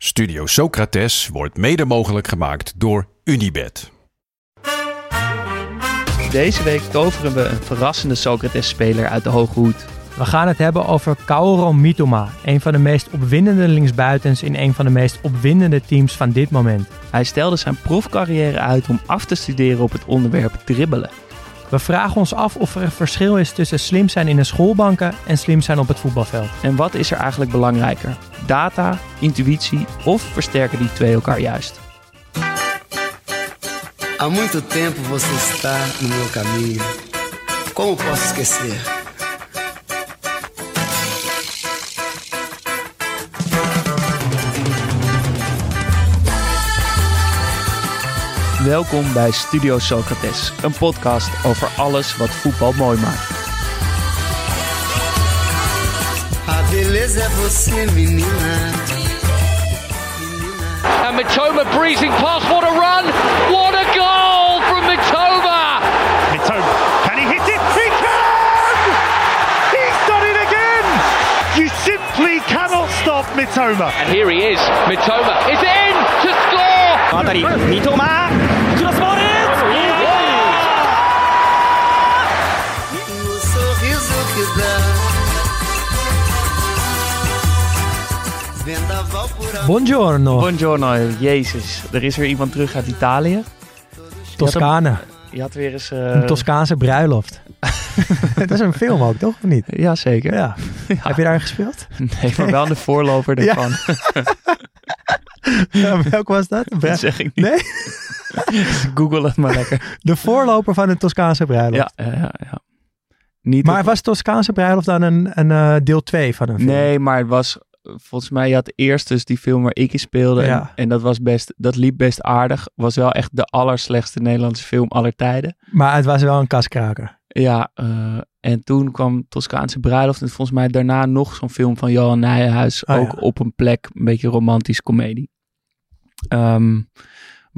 Studio Socrates wordt mede mogelijk gemaakt door Unibed. Deze week toveren we een verrassende Socrates-speler uit de Hoge Hoed. We gaan het hebben over Kaoru Mitoma, een van de meest opwindende linksbuitens in een van de meest opwindende teams van dit moment. Hij stelde zijn profcarrière uit om af te studeren op het onderwerp dribbelen. We vragen ons af of er een verschil is tussen slim zijn in de schoolbanken en slim zijn op het voetbalveld. En wat is er eigenlijk belangrijker? Data, intuïtie of versterken die twee elkaar juist? Há muito tempo você está no meu caminho. Como posso esquecer? Welkom bij Studio Socrates, een podcast over alles wat voetbal mooi maakt. A beleza é você, menina. And Matoma breezing past. What a run! What a goal from Matoma! Mitoma. Can he hit it? He can! He's done it again! You simply cannot stop Mitoma. And here he is. Matoma is in to score! 当たり、三笘 Buongiorno, Buongiorno, jezus. Er is weer iemand terug uit Italië. Toscane. Je had weer eens... eh, Een Toscaanse bruiloft. dat is een film ook, toch? Of niet? Ja, zeker. Ja. Heb je daar gespeeld? Nee, maar wel de voorloper Ja. ervan. Ja, welk was dat? Dat zeg ik niet. Nee? Google het maar lekker. De voorloper van een Toscaanse bruiloft. Ja, ja, ja. ja. Niet Maar op- was Toscaanse bruiloft dan een, een eh, deel 2 van een film? Nee, maar het was volgens mij, je had eerst dus die film waar ik in speelde. En, Ja. en dat was best, dat liep best aardig. Was wel echt de allerslechtste Nederlandse film aller tijden. Maar het was wel een kaskraker. Ja, eh, en toen kwam Toscaanse Bruiloft. En volgens mij daarna nog zo'n film van Johan Nijenhuis. Oh, ook ja. op een plek, een beetje romantisch komedie. Ehm,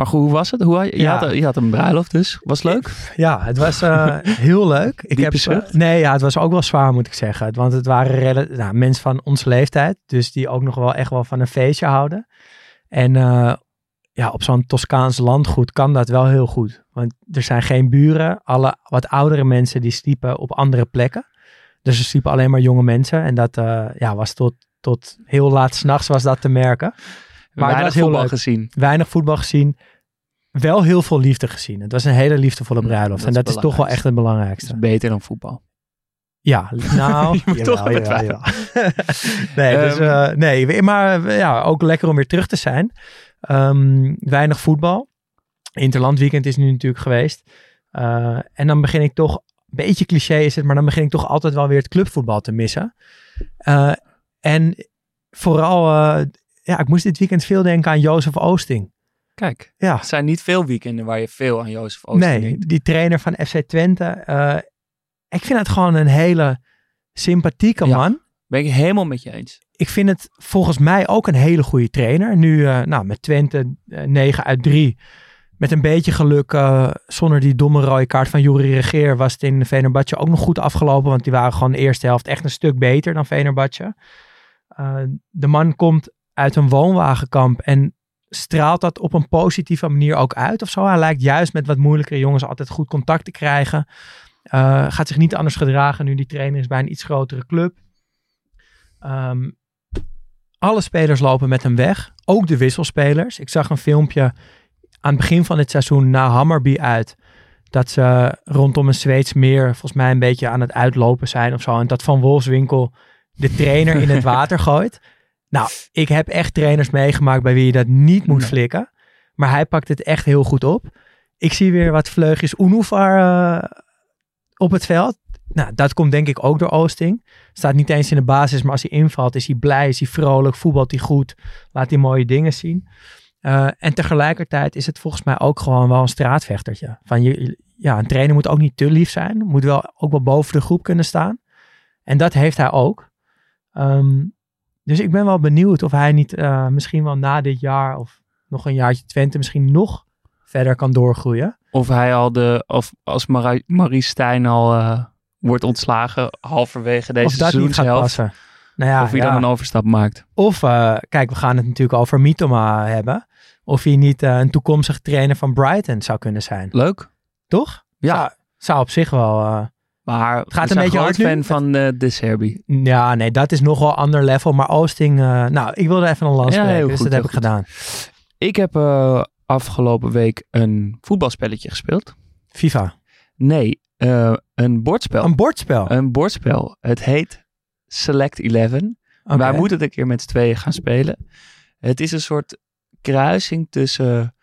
maar goed, hoe was het? Hoe, je, Ja. had, je had een bruiloft dus. Was het leuk? Ja, het was eh, heel leuk. Ik Diepe heb, zucht? nee, ja, het was ook wel zwaar moet ik zeggen. Want het waren nou, mensen van onze leeftijd. Dus die ook nog wel echt wel van een feestje houden. En eh, ja, op zo'n Toscaans landgoed kan dat wel heel goed. Want er zijn geen buren. Alle wat oudere mensen die sliepen op andere plekken. Dus er sliepen alleen maar jonge mensen. En dat eh, ja, was tot, tot heel laat s'nachts was dat te merken. Maar Weinig was heel voetbal leuk. gezien. Weinig voetbal gezien. Wel heel veel liefde gezien. Het was een hele liefdevolle bruiloft. dat en dat is toch wel echt het belangrijkste. is beter dan voetbal. Ja, nou, Je moet toch nee, dus, Ehm. eh, nee, maar ja, ook lekker om weer terug te zijn. Ehm, weinig voetbal. Interlandweekend is nu natuurlijk geweest. Eh, en dan begin ik toch, een beetje cliché is het, maar dan begin ik toch altijd wel weer het clubvoetbal te missen. Eh, en vooral, eh, ja, ik moest dit weekend veel denken aan Jozef Oosting. Kijk, Ja, het zijn niet veel weekenden waar je veel aan Jozef Oosting nee, denkt. die trainer van FC Twente. eh, ik vind het gewoon een hele sympathieke Ja. man. Ben ik helemaal met je eens. ik vind het volgens mij ook een hele goede trainer. Nu eh, nou, met Twente eh, 9 uit 3. Met een beetje geluk, eh, zonder die domme rode kaart van Juri Regeer, was het in Venerbatje ook nog goed afgelopen. Want die waren gewoon de eerste helft echt een stuk beter dan Venerbatje. Eh, de man komt uit een woonwagenkamp en straalt dat op een positieve manier ook uit of zo. Hij lijkt juist met wat moeilijkere jongens altijd goed contact te krijgen. Eh, gaat zich niet anders gedragen nu die trainer is bij een iets grotere club. Ehm, alle spelers lopen met hem weg. Ook de wisselspelers. Ik zag een filmpje aan het begin van dit seizoen na Hammerby uit. Dat ze rondom een Zweeds meer volgens mij een beetje aan het uitlopen zijn of zo. En dat Van Wolfswinkel de trainer in het water gooit. Nou, ik heb echt trainers meegemaakt bij wie je dat niet moet Nee. flikken. Maar hij pakt het echt heel goed op. Ik zie weer wat vleugjes Unufar eh, op het veld. nou, dat komt denk ik ook door Oosting. Staat niet eens in de basis, maar als hij invalt is hij blij, is hij vrolijk, voetbalt hij goed, laat hij mooie dingen zien. Uh, en tegelijkertijd is het volgens mij ook gewoon wel een straatvechtertje. Van je, ja, een trainer moet ook niet te lief zijn, moet wel ook wel boven de groep kunnen staan. En dat heeft hij ook. Um, dus ik ben wel benieuwd of hij niet uh, misschien wel na dit jaar of nog een jaartje Twente misschien nog verder kan doorgroeien. Of hij al de, of als Marie, Marie Stijn al uh, wordt ontslagen halverwege deze of dat niet gaat passen. Nou ja, of hij ja. dan een overstap maakt. Of, uh, kijk, we gaan het natuurlijk over Mitoma hebben. Of hij niet een toekomstig trainer van Brighton zou kunnen zijn. Leuk. Toch? Ja. Zou, zou op zich wel maar het gaat een beetje hard fan van uh, de Serbi. Ja, nee, dat is nog wel ander level. Maar Oosting, uh, nou, ik wilde even een lans ja, dus goed, dat heb ik goed. gedaan. Ik heb uh, afgelopen week een voetbalspelletje gespeeld. FIFA? Nee, een bordspel. Een bordspel? Een bordspel. Het heet Select 11. Okay. Wij moeten het een keer met z'n tweeën gaan spelen. Het is een soort kruising tussen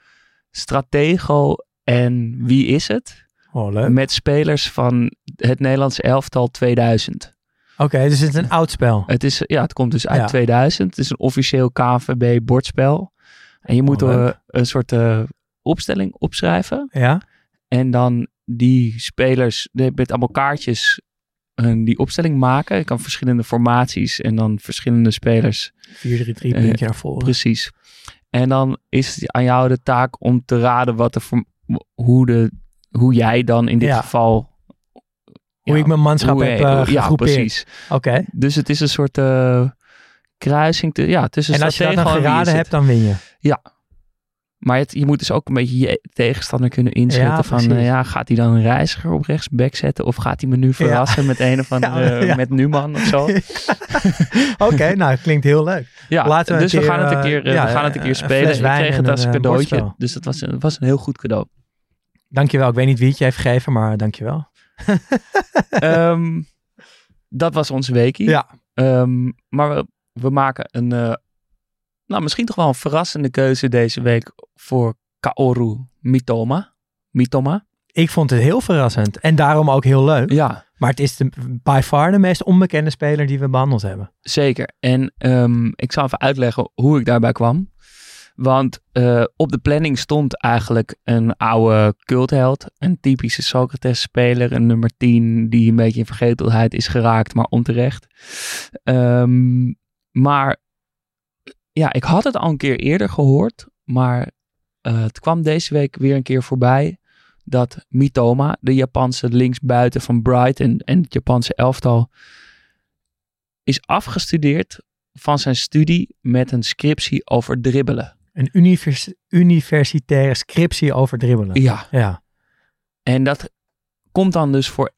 Stratego en Wie is het? Oh, leuk. Met spelers van het Nederlandse elftal 2000. Oké, okay, dus het is een oud spel. Het, is, ja, het komt dus uit ja. 2000. Het is een officieel KNVB bordspel. En je moet oh, uh, een soort uh, opstelling opschrijven. Ja. En dan die spelers met allemaal kaartjes uh, die opstelling maken. Je kan verschillende formaties en dan verschillende spelers. 4-3-3 blink je naar voren. Precies. En dan is het aan jou de taak om te raden wat de, hoe de hoe jij dan in dit ja. geval... Hoe ja, ik mijn manschap heb uh, Ja, precies. Oké. Okay. Dus het is een soort uh, kruising. Te, ja, tussen en als je dat dan geraden hebt, dan win je. Ja. Maar het, je moet dus ook een beetje je tegenstander kunnen inschatten ja, van, uh, ja, gaat hij dan een reiziger op rechtsback zetten of gaat hij me nu verrassen met een of andere, met Numan of zo? Oké, okay, nou, klinkt heel leuk. Ja, Laten we dus we, gaan het een keer, we gaan het een keer spelen. Ik kreeg het als cadeautje, dus dat was, een, was een heel goed cadeau. Dankjewel. Ik weet niet wie het je heeft gegeven, maar dankjewel. um, dat was onze weekie. Ja. Um, maar we, we, maken een, uh, nou misschien toch wel een verrassende keuze deze week voor Kaoru Mitoma. Mitoma. Ik vond het heel verrassend en daarom ook heel leuk. Ja. Maar het is de, by far de meest onbekende speler die we behandeld hebben. Zeker. En um, ik zal even uitleggen hoe ik daarbij kwam. Want uh, op de planning stond eigenlijk een oude cultheld. Een typische Socrates-speler. Een nummer 10 die een beetje in vergetelheid is geraakt, maar onterecht. Um, maar ja, ik had het al een keer eerder gehoord. Maar uh, het kwam deze week weer een keer voorbij. Dat Mitoma, de Japanse linksbuiten van Brighton en het Japanse elftal, is afgestudeerd van zijn studie met een scriptie over dribbelen. Een univers universitaire scriptie over dribbelen. Ja. ja. En dat komt dan dus voor,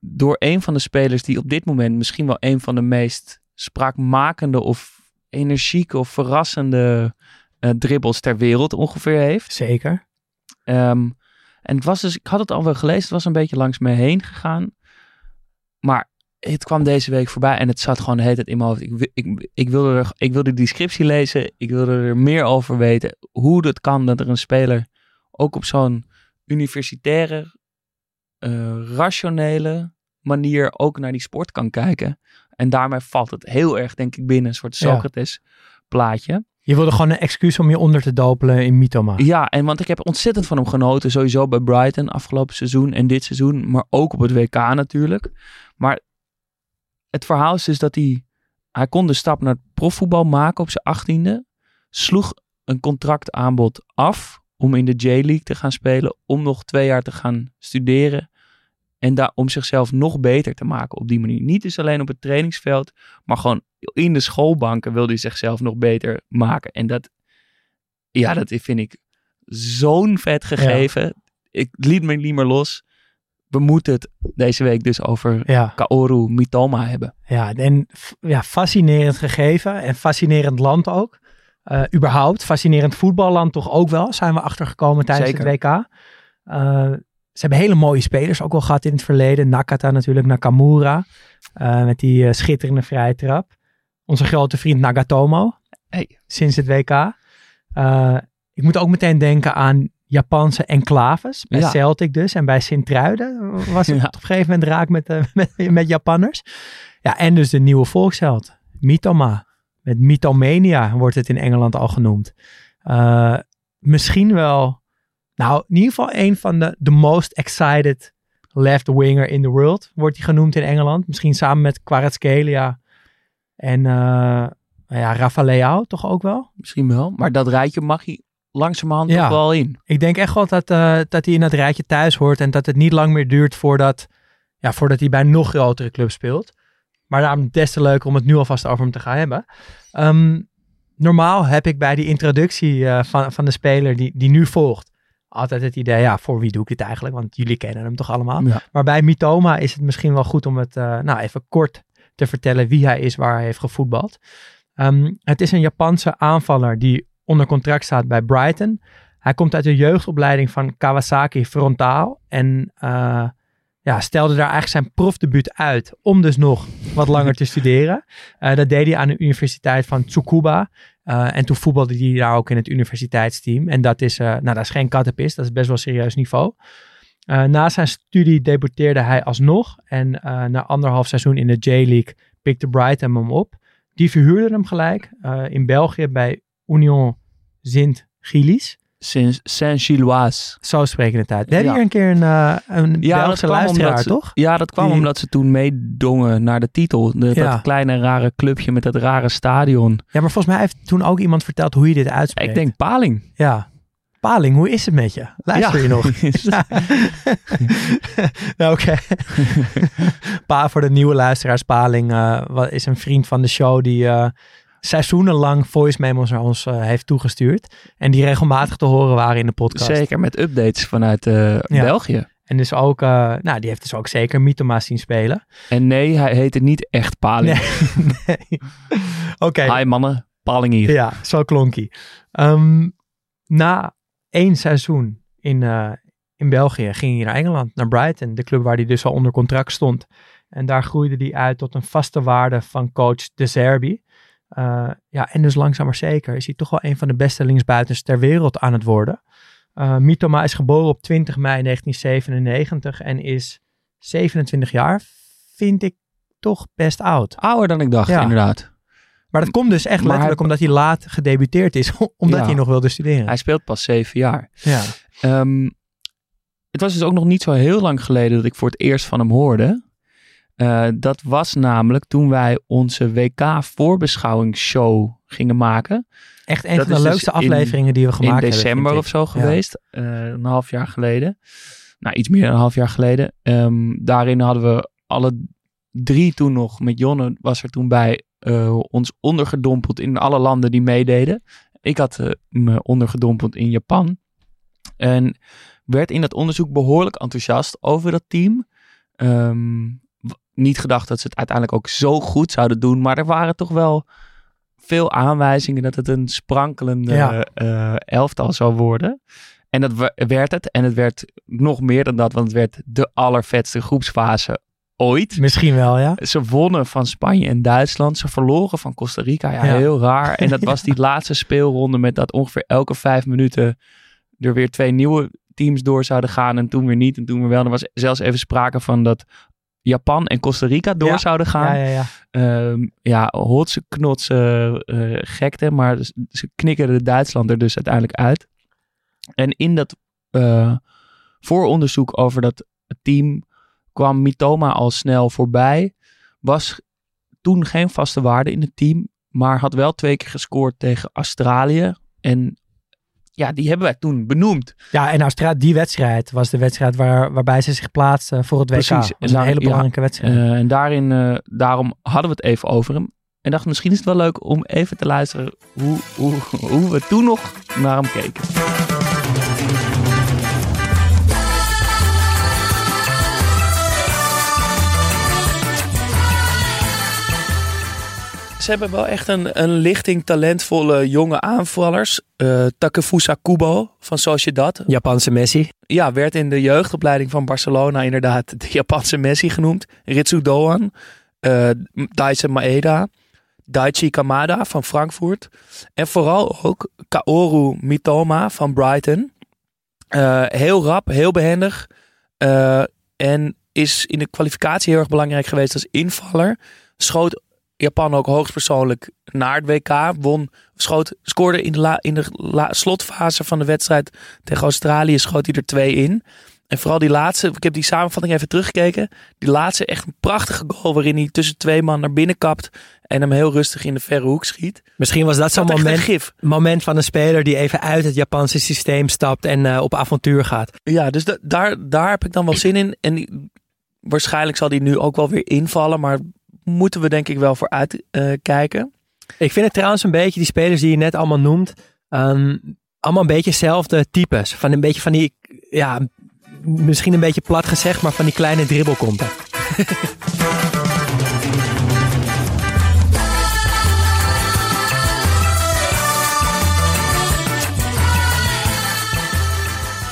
door een van de spelers die op dit moment misschien wel een van de meest spraakmakende of energieke of verrassende uh, dribbles ter wereld ongeveer heeft. Zeker. Um, en het was dus, ik had het al wel gelezen, het was een beetje langs me heen gegaan. Maar het kwam deze week voorbij en het zat gewoon de hele tijd in mijn hoofd. Ik, ik, ik, wilde er, ik wilde die scriptie lezen. Ik wilde er meer over weten. Hoe het kan dat er een speler ook op zo'n universitaire, uh, rationele manier ook naar die sport kan kijken. En daarmee valt het heel erg, denk ik, binnen een soort Socrates plaatje. Je wilde gewoon een excuus om je onder te dopelen in Mitoma. Ja, en want ik heb ontzettend van hem genoten. Sowieso bij Brighton afgelopen seizoen en dit seizoen. Maar ook op het WK natuurlijk. Maar het verhaal is dus dat hij, hij kon de stap naar het profvoetbal maken op zijn achttiende. Sloeg een contractaanbod af om in de J-League te gaan spelen. Om nog twee jaar te gaan studeren. En daar, om zichzelf nog beter te maken op die manier. Niet dus alleen op het trainingsveld, maar gewoon in de schoolbanken wilde hij zichzelf nog beter maken. En dat, ja, dat vind ik zo'n vet gegeven. Ik liet me niet meer los we moeten het deze week dus over ja. Kaoru Mitoma hebben. Ja, en ja, fascinerend gegeven en fascinerend land ook. Uh, überhaupt, fascinerend voetballand toch ook wel, zijn we achtergekomen tijdens Zeker. het WK. Uh, ze hebben hele mooie spelers ook wel gehad in het verleden. Nakata natuurlijk, Nakamura, uh, met die schitterende vrije trap. Onze grote vriend Nagatomo, hey. sinds het WK. ik moet ook meteen denken aan Japanse enclaves. Bij Ja. Celtic dus. En bij Sint-Truiden was het Ja. op een gegeven moment raak met, eh, met, met Japanners. Ja, en dus de nieuwe volksheld. Mitoma. Met Mythomania wordt het in Engeland al genoemd. Eh, misschien wel... Nou, in ieder geval een van de the most excited left winger in the world. Wordt hij genoemd in Engeland. Misschien samen met Kvaratskhelia en nou ja, Rafa Leao toch ook wel. Misschien wel. Maar dat rijtje mag hij langzamerhand Ja. toch wel in. Ik denk echt wel dat, eh, dat hij in dat rijtje thuis hoort en dat het niet lang meer duurt voordat, ja, voordat hij bij een nog grotere club speelt. Maar daarom des te leuker om het nu alvast over hem te gaan hebben. Ehm, normaal heb ik bij die introductie eh, van, van de speler die, die nu volgt, altijd het idee, ja, voor wie doe ik dit eigenlijk? Want jullie kennen hem toch allemaal? Ja. Maar bij Mitoma is het misschien wel goed om het eh, nou, even kort te vertellen wie hij is, waar hij heeft gevoetbald. Ehm, het is een Japanse aanvaller die onder contract staat bij Brighton. Hij komt uit de jeugdopleiding van Kawasaki Frontaal. En eh, ja, stelde daar eigenlijk zijn profdebuut uit om dus nog wat langer te studeren. Eh, dat deed hij aan de universiteit van Tsukuba. Eh, en toen voetbalde hij daar ook in het universiteitsteam. En dat is, nou, dat is geen kattenpis, dat is best wel serieus niveau. Na zijn studie debuteerde hij alsnog. En na anderhalf seizoen in de J-League pikte Brighton hem op. Die verhuurde hem gelijk in België bij Union Sint-Gilles. Sinds Saint-Gilloise. Zo spreken het uit. We hebben Ja. hier een keer een, eh een Ja, Belgische luisteraar, omdat ze- toch? Ja, dat kwam Die- omdat ze toen meedongen naar de titel. De, Ja. Dat kleine rare clubje met dat rare stadion. Ja, maar volgens mij heeft toen ook iemand verteld hoe je dit uitspreekt. Ik denk Paling. Ja. Paling, hoe is het met je? Luister Ja. je nog? Nou, Oké. pa, voor de nieuwe luisteraars, Paling wa- is een vriend van de show die eh, seizoenenlang voice memos naar ons eh, heeft toegestuurd. En die regelmatig te horen waren in de podcast. Zeker met updates vanuit eh, België. En dus ook, eh, nou, die heeft dus ook zeker Mythoma zien spelen. En nee, hij heette niet echt Paling. Nee. nee. Oké. Hi mannen, Paling hier. Ja, zo klonk hij. Ehm, na één seizoen in, in België ging hij naar Engeland, naar Brighton, de club waar hij dus al onder contract stond. En daar groeide hij uit tot een vaste waarde van coach De Zerbi. Eh, ja, en dus langzaam maar zeker is hij toch wel een van de beste linksbuitens ter wereld aan het worden. Eh Mitoma is geboren op 20 mei 1997 en is 27 jaar. Vind ik toch best oud. Ouder dan ik dacht, Ja. inderdaad. Maar dat komt dus echt Maar letterlijk hij- omdat hij laat gedebuteerd is. Omdat Ja. hij nog wilde studeren. Hij speelt pas zeven jaar. Ja. Ehm, het was dus ook nog niet zo heel lang geleden dat ik voor het eerst van hem hoorde. Eh, dat was namelijk toen wij onze WK-voorbeschouwingsshow gingen maken. Echt een Dat van de dus leukste in- afleveringen die we gemaakt in hebben. december vind of zo Ja. geweest. eh, een half jaar geleden. Nou, iets meer dan een half jaar geleden. Ehm, daarin hadden we alle drie toen nog, met Jonne was er toen bij, eh, ons ondergedompeld in alle landen die meededen. Ik had me ondergedompeld in Japan. En werd in dat onderzoek behoorlijk enthousiast over dat team. Ehm, w- niet gedacht dat ze het uiteindelijk ook zo goed zouden doen. Maar er waren toch wel veel aanwijzingen dat het een sprankelende Ja. eh, elftal zou worden. En dat we- werd het. En het werd nog meer dan dat, want het werd de allervetste groepsfase ooit. Misschien wel, ja. Ze wonnen van Spanje en Duitsland. Ze verloren van Costa Rica. Ja, Ja. heel raar. En dat was die laatste speelronde met dat ongeveer elke vijf minuten er weer twee nieuwe teams door zouden gaan. En toen weer niet. En toen weer wel. Er was zelfs even sprake van dat Japan en Costa Rica door Ja. zouden gaan. Ja, ja, ja. Ehm, ja, hotse knotse eh, gekte. Maar ze- knikkerden Duitsland er dus uiteindelijk uit. En in dat eh, vooronderzoek over dat team kwam Mitoma al snel voorbij. Was toen geen vaste waarde in het team. Maar had wel twee keer gescoord tegen Australië. En ja, die hebben wij toen benoemd. Ja, en Australië, die wedstrijd was de wedstrijd waar, waarbij ze zich plaatsten voor het WK. Precies. Dat was een hele ja. belangrijke wedstrijd. Eh, en daarin, eh, daarom hadden we het even over hem. En dacht misschien is het wel leuk om even te luisteren hoe, hoe, hoe we toen nog naar hem keken. Ze hebben wel echt een, een lichting talentvolle jonge aanvallers. Eh Takefusa Kubo van Sociedad. Japanse Messi. Ja, werd in de jeugdopleiding van Barcelona inderdaad de Japanse Messi genoemd. Ritsu Doan, Daisen Maeda, Daichi Kamada van Frankfurt. En vooral ook Kaoru Mitoma van Brighton. Eh, heel rap, heel behendig. Eh, en is in de kwalificatie heel erg belangrijk geweest als invaller. Schoot Japan ook hoogstpersoonlijk naar het WK. Won, schoot, scoorde in de, la, in de la, slotfase van de wedstrijd tegen Australië. Schoot hij er twee in. En vooral die laatste, ik heb die samenvatting even teruggekeken. Die laatste echt een prachtige goal waarin hij tussen twee man naar binnen kapt. En hem heel rustig in de verre hoek schiet. Misschien was dat zo'n Dat moment, moment van een speler die even uit het Japanse systeem stapt en eh, op avontuur gaat. Ja, dus da- daar, daar heb ik dan wel zin in. En die- waarschijnlijk zal die nu ook wel weer invallen. Maar moeten we denk ik wel voor uitkijken. Ik vind het trouwens een beetje, die spelers die je net allemaal noemt, ehm, allemaal een beetje hetzelfde types. Van een beetje van die, ja, misschien een beetje plat gezegd, maar van die kleine dribbelkonten.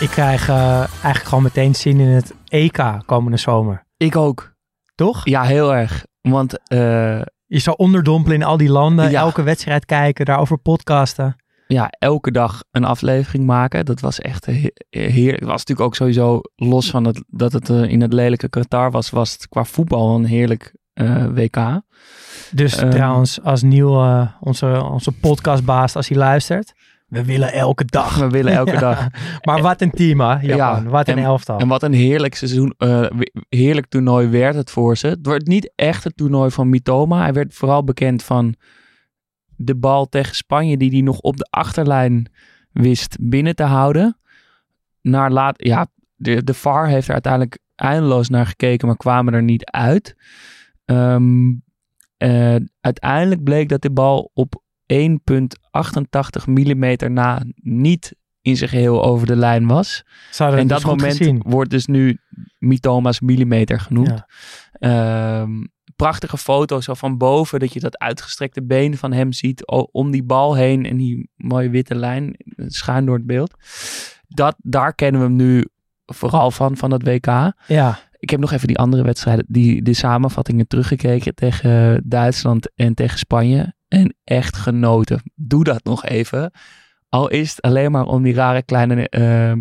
Ik krijg eh, eigenlijk gewoon meteen zin in het EK komende zomer. Ik ook. Toch? Ja, heel erg. Want eh, Je zou onderdompelen in al die landen, Ja. elke wedstrijd kijken, daarover podcasten. ja, elke dag een aflevering maken. Dat was echt he- heer. Het was natuurlijk ook sowieso los van het, dat het eh, in het lelijke Qatar was, was het qua voetbal een heerlijk eh, WK. Dus Ehm. trouwens, als Nieuw, onze, onze podcastbaas, als hij luistert, we willen elke dag. We willen elke dag. Maar wat een team, hè, Japan. Ja, wat een en- elftal. En wat een heerlijk seizoen, eh, heerlijk toernooi werd het voor ze. Het wordt niet echt het toernooi van Mitoma. Hij werd vooral bekend van de bal tegen Spanje die hij nog op de achterlijn wist binnen te houden. Naar laat, ja, de, de VAR heeft er uiteindelijk eindeloos naar gekeken, maar kwamen er niet uit. Ehm, eh, uiteindelijk bleek dat de bal op 1,88 mm na niet in zijn geheel over de lijn was. En dat dus moment wordt dus nu Mitoma's millimeter genoemd. Ja. Ehm, prachtige foto zo van boven, dat je dat uitgestrekte been van hem ziet om die bal heen en die mooie witte lijn schuin door het beeld. Dat, daar kennen we hem nu vooral van, van het WK. Ja, Ik heb nog even die andere wedstrijden, die, de samenvattingen teruggekeken tegen Duitsland en tegen Spanje. En echt genoten. Doe dat nog even. Al is het alleen maar om die rare kleine eh,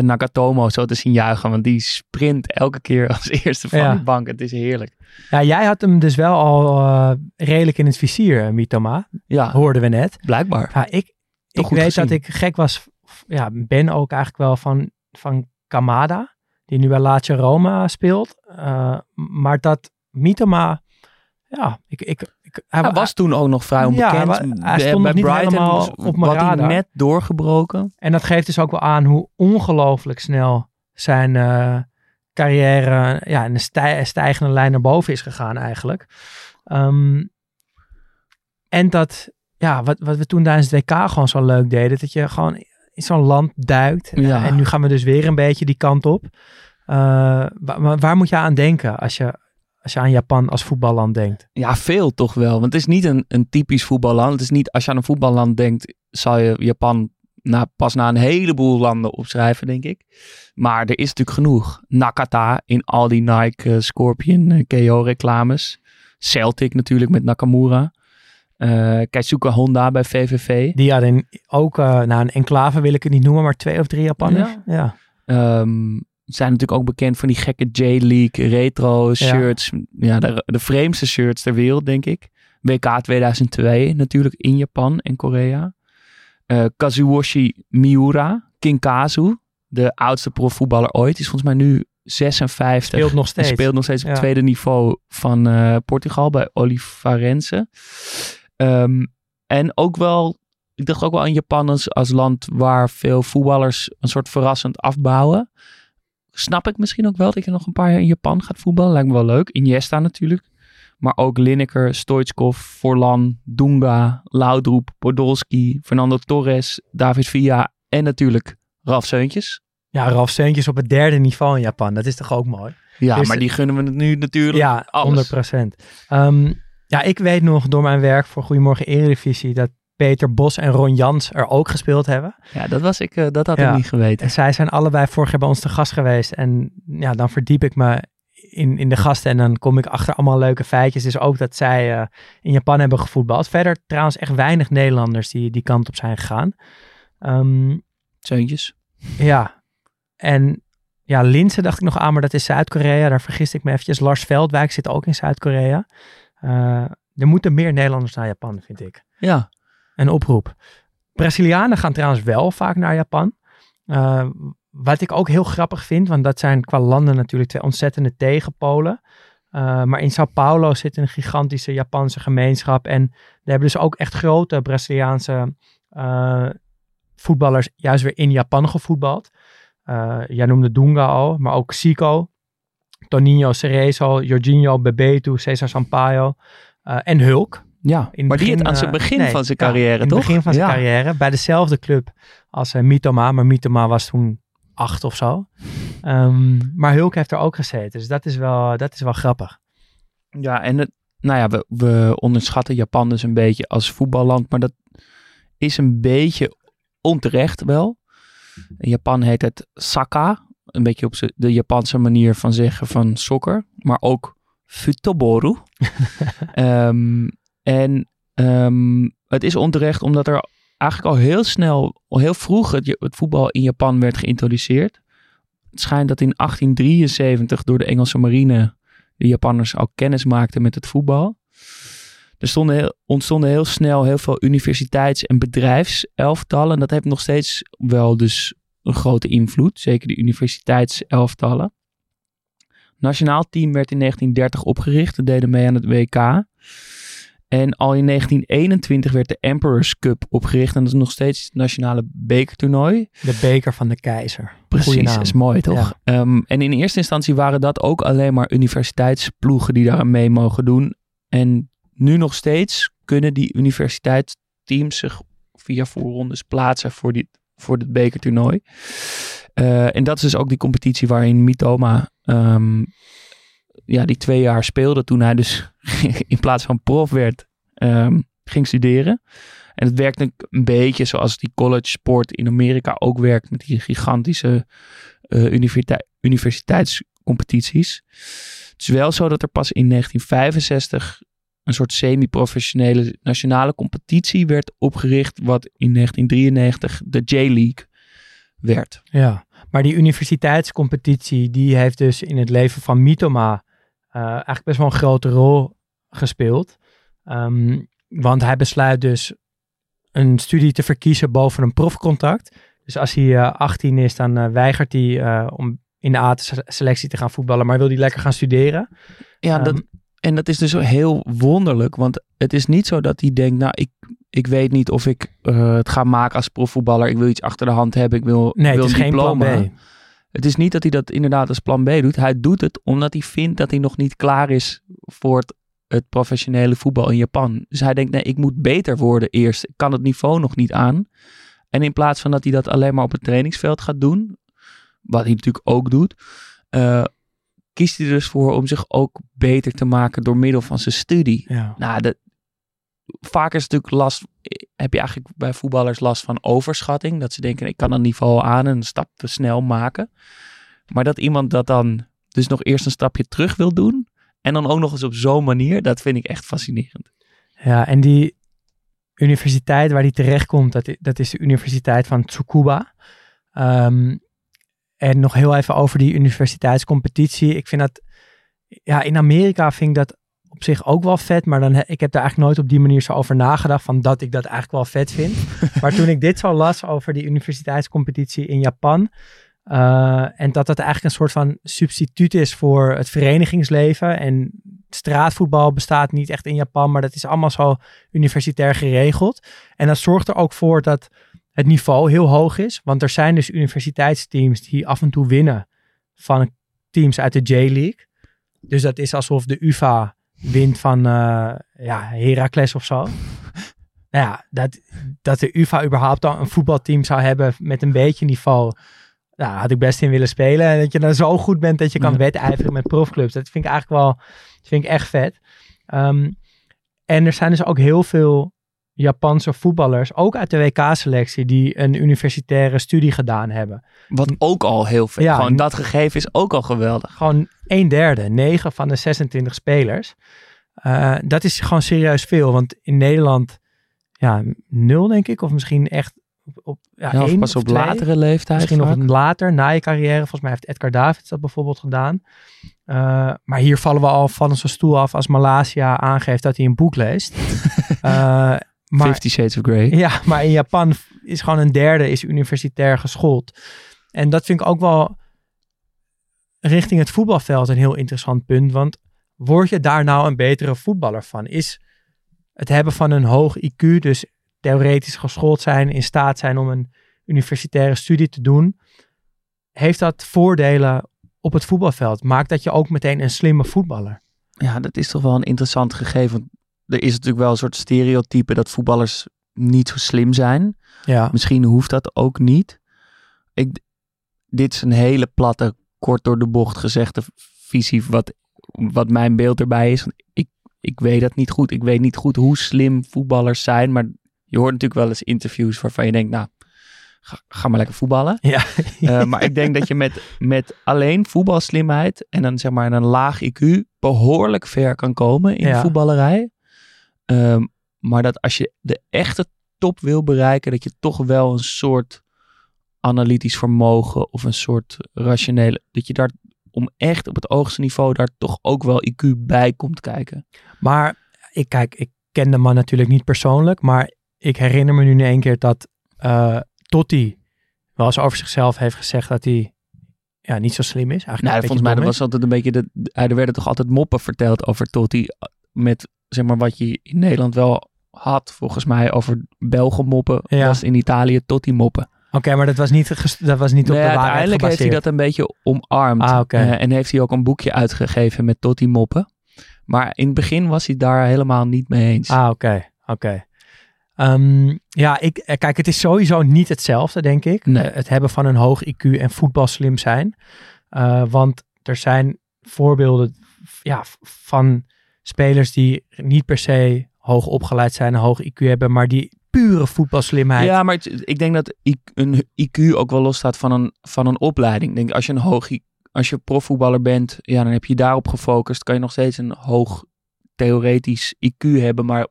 Nagatomo zo te zien juichen. Want die sprint elke keer als eerste van Ja. de bank. Het is heerlijk. ja, jij had hem dus wel al eh, redelijk in het vizier, eh, Mitoma. Ja, Hoorden we net. blijkbaar. Ja, ik, Toch ik weet gezien. dat ik gek was. Ja, ben ook eigenlijk wel van, van Kamada. Die nu bij Lazio Roma speelt. Maar dat Mitoma... Ja, ik... ik, Hij was toen ook nog vrij Ja, onbekend. hij wa- hij Bij- stond bij nog niet helemaal op mijn hij net doorgebroken. En dat geeft dus ook wel aan hoe ongelooflijk snel zijn eh, carrière ja, in een stij- stijgende lijn naar boven is gegaan eigenlijk. Ehm, en dat, ja, wat, wat we toen tijdens het WK gewoon zo leuk deden, dat je gewoon in zo'n land duikt. Ja. En nu gaan we dus weer een beetje die kant op. Eh, wa- maar waar moet je aan denken als je, als je aan Japan als voetballand denkt? Ja, veel toch wel. Want het is niet een, een typisch voetballand. Het is niet, als je aan een voetballand denkt, zal je Japan na, pas na een heleboel landen opschrijven, denk ik. Maar er is natuurlijk genoeg. Nakata in al die Nike eh, Scorpion eh, KO reclames. Celtic natuurlijk met Nakamura. Eh Keisuke Honda bij VVV. Die hadden ook, eh nou een enclave wil ik het niet noemen, maar twee of drie Japanners. Ja. ja. Ehm, zijn natuurlijk ook bekend van die gekke J-League retro shirts. Ja, de, de vreemdste shirts ter wereld, denk ik. WK 2002 natuurlijk in Japan en Korea. Eh, Kazuyoshi Miura, Kinkazu, de oudste profvoetballer ooit. Die is volgens mij nu 56. Speelt nog steeds. speelt nog steeds op Ja. het tweede niveau van eh, Portugal bij Olivarense. Ehm, en ook wel, ik dacht ook wel aan Japan als, als land waar veel voetballers een soort verrassend afbouwen. Snap ik misschien ook wel dat je nog een paar jaar in Japan gaat voetballen. Lijkt me wel leuk. Iniesta natuurlijk. Maar ook Lineker, Stoichkov, Forlan, Dunga, Laudrup, Podolski, Fernando Torres, David Villa en natuurlijk Ralf Seuntjes. Ja, Ralf Seuntjes op het derde niveau in Japan. Dat is toch ook mooi? Ja, Dus- maar die gunnen we het nu natuurlijk Ja, alles. 100 procent. ja, ik weet nog door mijn werk voor Goedemorgen Eredivisie dat Peter Bos en Ron Jans er ook gespeeld hebben. Ja, dat, was ik, eh, dat had Ja. ik niet geweten. En zij zijn allebei vorig jaar bij ons te gast geweest. En ja, dan verdiep ik me in, in de gasten en dan kom ik achter allemaal leuke feitjes. Dus ook dat zij eh, in Japan hebben gevoetbald. Verder trouwens echt weinig Nederlanders die die kant op zijn gegaan. Zeuntjes. Ja. En ja, Linse dacht ik nog aan, maar dat is Zuid-Korea. Daar vergist ik me eventjes. Lars Veldwijk zit ook in Zuid-Korea. Eh, er moeten meer Nederlanders naar Japan, vind ik. Ja, Een oproep. Brazilianen gaan trouwens wel vaak naar Japan. Eh, wat ik ook heel grappig vind, want dat zijn qua landen natuurlijk twee ontzettende tegenpolen. Eh, maar in Sao Paulo zit een gigantische Japanse gemeenschap. En daar hebben dus ook echt grote Braziliaanse eh, voetballers juist weer in Japan gevoetbald. Jij noemde Dunga al, maar ook Zico, Toninho Cerezo, Jorginho Bebeto, Cesar Sampaio en Hulk. Ja. In maar die begin, het aan zijn eh, begin nee, van zijn ja, carrière, in toch? het begin van zijn Ja. carrière. Bij dezelfde club als eh, Mitoma. Maar Mitoma was toen acht of zo. Ehm, maar Hulk heeft er ook gezeten. Dus dat is wel, dat is wel grappig. Ja, en het, nou ja, we, we onderschatten Japan dus een beetje als voetballand, maar dat is een beetje onterecht wel. In Japan heet het saka, een beetje op de Japanse manier van zeggen van soccer, maar ook futoboru. Ehm, en ehm, het is onterecht omdat er eigenlijk al heel snel, al heel vroeg het, het voetbal in Japan werd geïntroduceerd. Het schijnt dat in 1873 door de Engelse marine de Japanners al kennis maakten met het voetbal. Er stonden ontstonden heel snel heel veel universiteits- en bedrijfselftallen. En dat heeft nog steeds wel dus een grote invloed. Zeker de universiteitselftallen. Nationaal team werd in 1930 opgericht. Dat deden mee aan het WK. En al in 1921 werd de Emperor's Cup opgericht. En dat is nog steeds het nationale bekertoernooi. De beker van de keizer. Precies, is mooi toch? Ehm, en in eerste instantie waren dat ook alleen maar universiteitsploegen die daar mee mogen doen. En nu nog steeds kunnen die universiteitsteams zich via voorrondes plaatsen voor, die, voor dit bekertoernooi. Eh, en dat is dus ook die competitie waarin Mitoma ehm, ja, die twee jaar speelde toen hij dus in plaats van prof werd, ehm, ging studeren. En het werkt een, beetje zoals die college sport in Amerika ook werkt met die gigantische eh, universiteit, universiteitscompetities. Het is wel zo dat er pas in 1965 een soort semi-professionele nationale competitie werd opgericht, wat in 1993 de J-League werd. Ja, maar die universiteitscompetitie, die heeft dus in het leven van Mitoma eigenlijk best wel een grote rol gespeeld. Ehm, want hij besluit dus een studie te verkiezen boven een profcontract. Dus als hij eh, 18 is, dan eh, weigert hij eh, om in de A-selectie te gaan voetballen, maar wil hij lekker gaan studeren. Ja, Ehm, dat, en dat is dus heel wonderlijk, want het is niet zo dat hij denkt, nou, ik, ik weet niet of ik eh, het ga maken als profvoetballer. Ik wil iets achter de hand hebben, ik wil, Nee, wil het is een geen plan diploma. B. Het is niet dat hij dat inderdaad als plan B doet. Hij doet het omdat hij vindt dat hij nog niet klaar is voor het, het professionele voetbal in Japan. Dus hij denkt, nee, ik moet beter worden eerst. Ik kan het niveau nog niet aan. En in plaats van dat hij dat alleen maar op het trainingsveld gaat doen, wat hij natuurlijk ook doet, eh, kiest hij er dus voor om zich ook beter te maken door middel van zijn studie. Ja. Nou, dat, vaak is natuurlijk last, heb je eigenlijk bij voetballers last van overschatting. Dat ze denken, ik kan een niveau aan en een stap te snel maken. Maar dat iemand dat dan dus nog eerst een stapje terug wil doen. En dan ook nog eens op zo'n manier, dat vind ik echt fascinerend. Ja, en die universiteit waar die terechtkomt, dat, dat is de Universiteit van Tsukuba. Ehm, en nog heel even over die universiteitscompetitie. Ik vind dat, ja, in Amerika vind ik dat op zich ook wel vet, maar dan, ik heb daar eigenlijk nooit op die manier zo over nagedacht, van dat ik dat eigenlijk wel vet vind. maar toen ik dit zo las over die universiteitscompetitie in Japan, eh, en dat dat eigenlijk een soort van substituut is voor het verenigingsleven. En straatvoetbal bestaat niet echt in Japan, maar dat is allemaal zo universitair geregeld. En dat zorgt er ook voor dat het niveau heel hoog is. Want er zijn dus universiteitsteams die af en toe winnen van teams uit de J-League. Dus dat is alsof de UvA wint van eh, ja, Heracles of zo. Nou ja, dat, dat de UvA überhaupt dan een voetbalteam zou hebben met een beetje niveau. Nou, had ik best in willen spelen. En dat je dan zo goed bent dat je kan Ja. wedijveren met profclubs. Dat vind ik eigenlijk wel, dat vind ik echt vet. Ehm, en er zijn dus ook heel veel Japanse voetballers, ook uit de WK-selectie, die een universitaire studie gedaan hebben. Wat ook al heel veel. Ja, Gewoon dat gegeven is ook al geweldig. Gewoon een derde, 9 van de 26 spelers. Eh, dat is gewoon serieus veel, want in Nederland, ja, nul denk ik, of misschien echt op, ja, Ja, of één pas op twee. latere leeftijd. Misschien nog vaak. een later, na je carrière. Volgens mij heeft Edgar Davids dat bijvoorbeeld gedaan. Eh, maar hier vallen we al van zijn stoel af als Malasia aangeeft dat hij een boek leest. Eh, maar, Fifty Shades of Grey. ja, maar in Japan is gewoon een derde is universitair geschoold. En dat vind ik ook wel richting het voetbalveld een heel interessant punt. Want word je daar nou een betere voetballer van? Is het hebben van een hoog IQ, dus theoretisch geschoold zijn, in staat zijn om een universitaire studie te doen, heeft dat voordelen op het voetbalveld? Maakt dat je ook meteen een slimme voetballer? Ja, dat is toch wel een interessant gegeven. Er is natuurlijk wel een soort stereotype dat voetballers niet zo slim zijn. Ja, Misschien hoeft dat ook niet. Ik, dit is een hele platte, kort door de bocht gezegde visie wat, wat mijn beeld erbij is. Ik, ik weet dat niet goed. Ik weet niet goed hoe slim voetballers zijn. Maar je hoort natuurlijk wel eens interviews waarvan je denkt, nou, ga, ga maar lekker voetballen. ja. Eh, maar ik denk dat je met, met alleen voetbalslimheid en dan zeg maar een laag IQ behoorlijk ver kan komen in Ja. de voetballerij. Ehm, maar dat als je de echte top wil bereiken, dat je toch wel een soort analytisch vermogen of een soort rationele, dat je daar om echt op het hoogste niveau daar toch ook wel IQ bij komt kijken. Maar ik kijk, ik ken de man natuurlijk niet persoonlijk, maar ik herinner me nu in één keer dat eh Totti wel eens over zichzelf heeft gezegd dat hij ja, niet zo slim is. Eigenlijk Nou, volgens mij was altijd een beetje de- er werden toch altijd moppen verteld over Totti met zeg maar wat je in Nederland wel had volgens mij over Belgen moppen Ja. was in Italië Totti moppen. dom. Oké, maar dat was niet, dat was niet op Nee, de waarheid uiteindelijk heeft hij gebaseerd. dat een beetje omarmd Ah. Eh, en heeft hij ook een boekje uitgegeven met Totti moppen. Maar in het begin was hij daar helemaal niet mee eens. Ah, oké, oké. Ehm, ja, ik, eh, kijk, het is sowieso niet hetzelfde, denk ik. Nee. Eh, het hebben van een hoog IQ en voetbalslim zijn. Want er zijn voorbeelden ja, van spelers die niet per se hoog opgeleid zijn, een hoog IQ hebben, maar die pure voetbalslimheid. Ja, maar het- ik denk dat een IQ ook wel losstaat van een, van een opleiding. Ik denk als je een hoog als je profvoetballer bent, ja, dan heb je daarop gefocust. Kan je nog steeds een hoog theoretisch IQ hebben, maar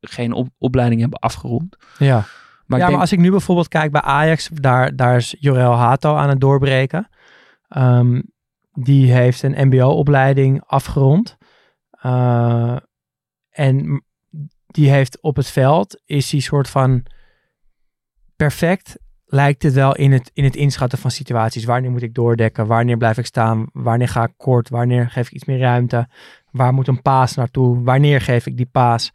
geen op- opleiding hebben afgerond. ja. Maar ja, denk, maar als ik nu bijvoorbeeld kijk bij Ajax, daar, daar is Jorel Hato aan het doorbreken. Ehm, die heeft een mbo-opleiding afgerond. Eh, en die heeft op het veld, is die soort van perfect, lijkt het wel in het, in het inschatten van situaties. Wanneer moet ik doordekken? Wanneer blijf ik staan? Wanneer ga ik kort? Wanneer geef ik iets meer ruimte? Waar moet een paas naartoe? Wanneer geef ik die paas?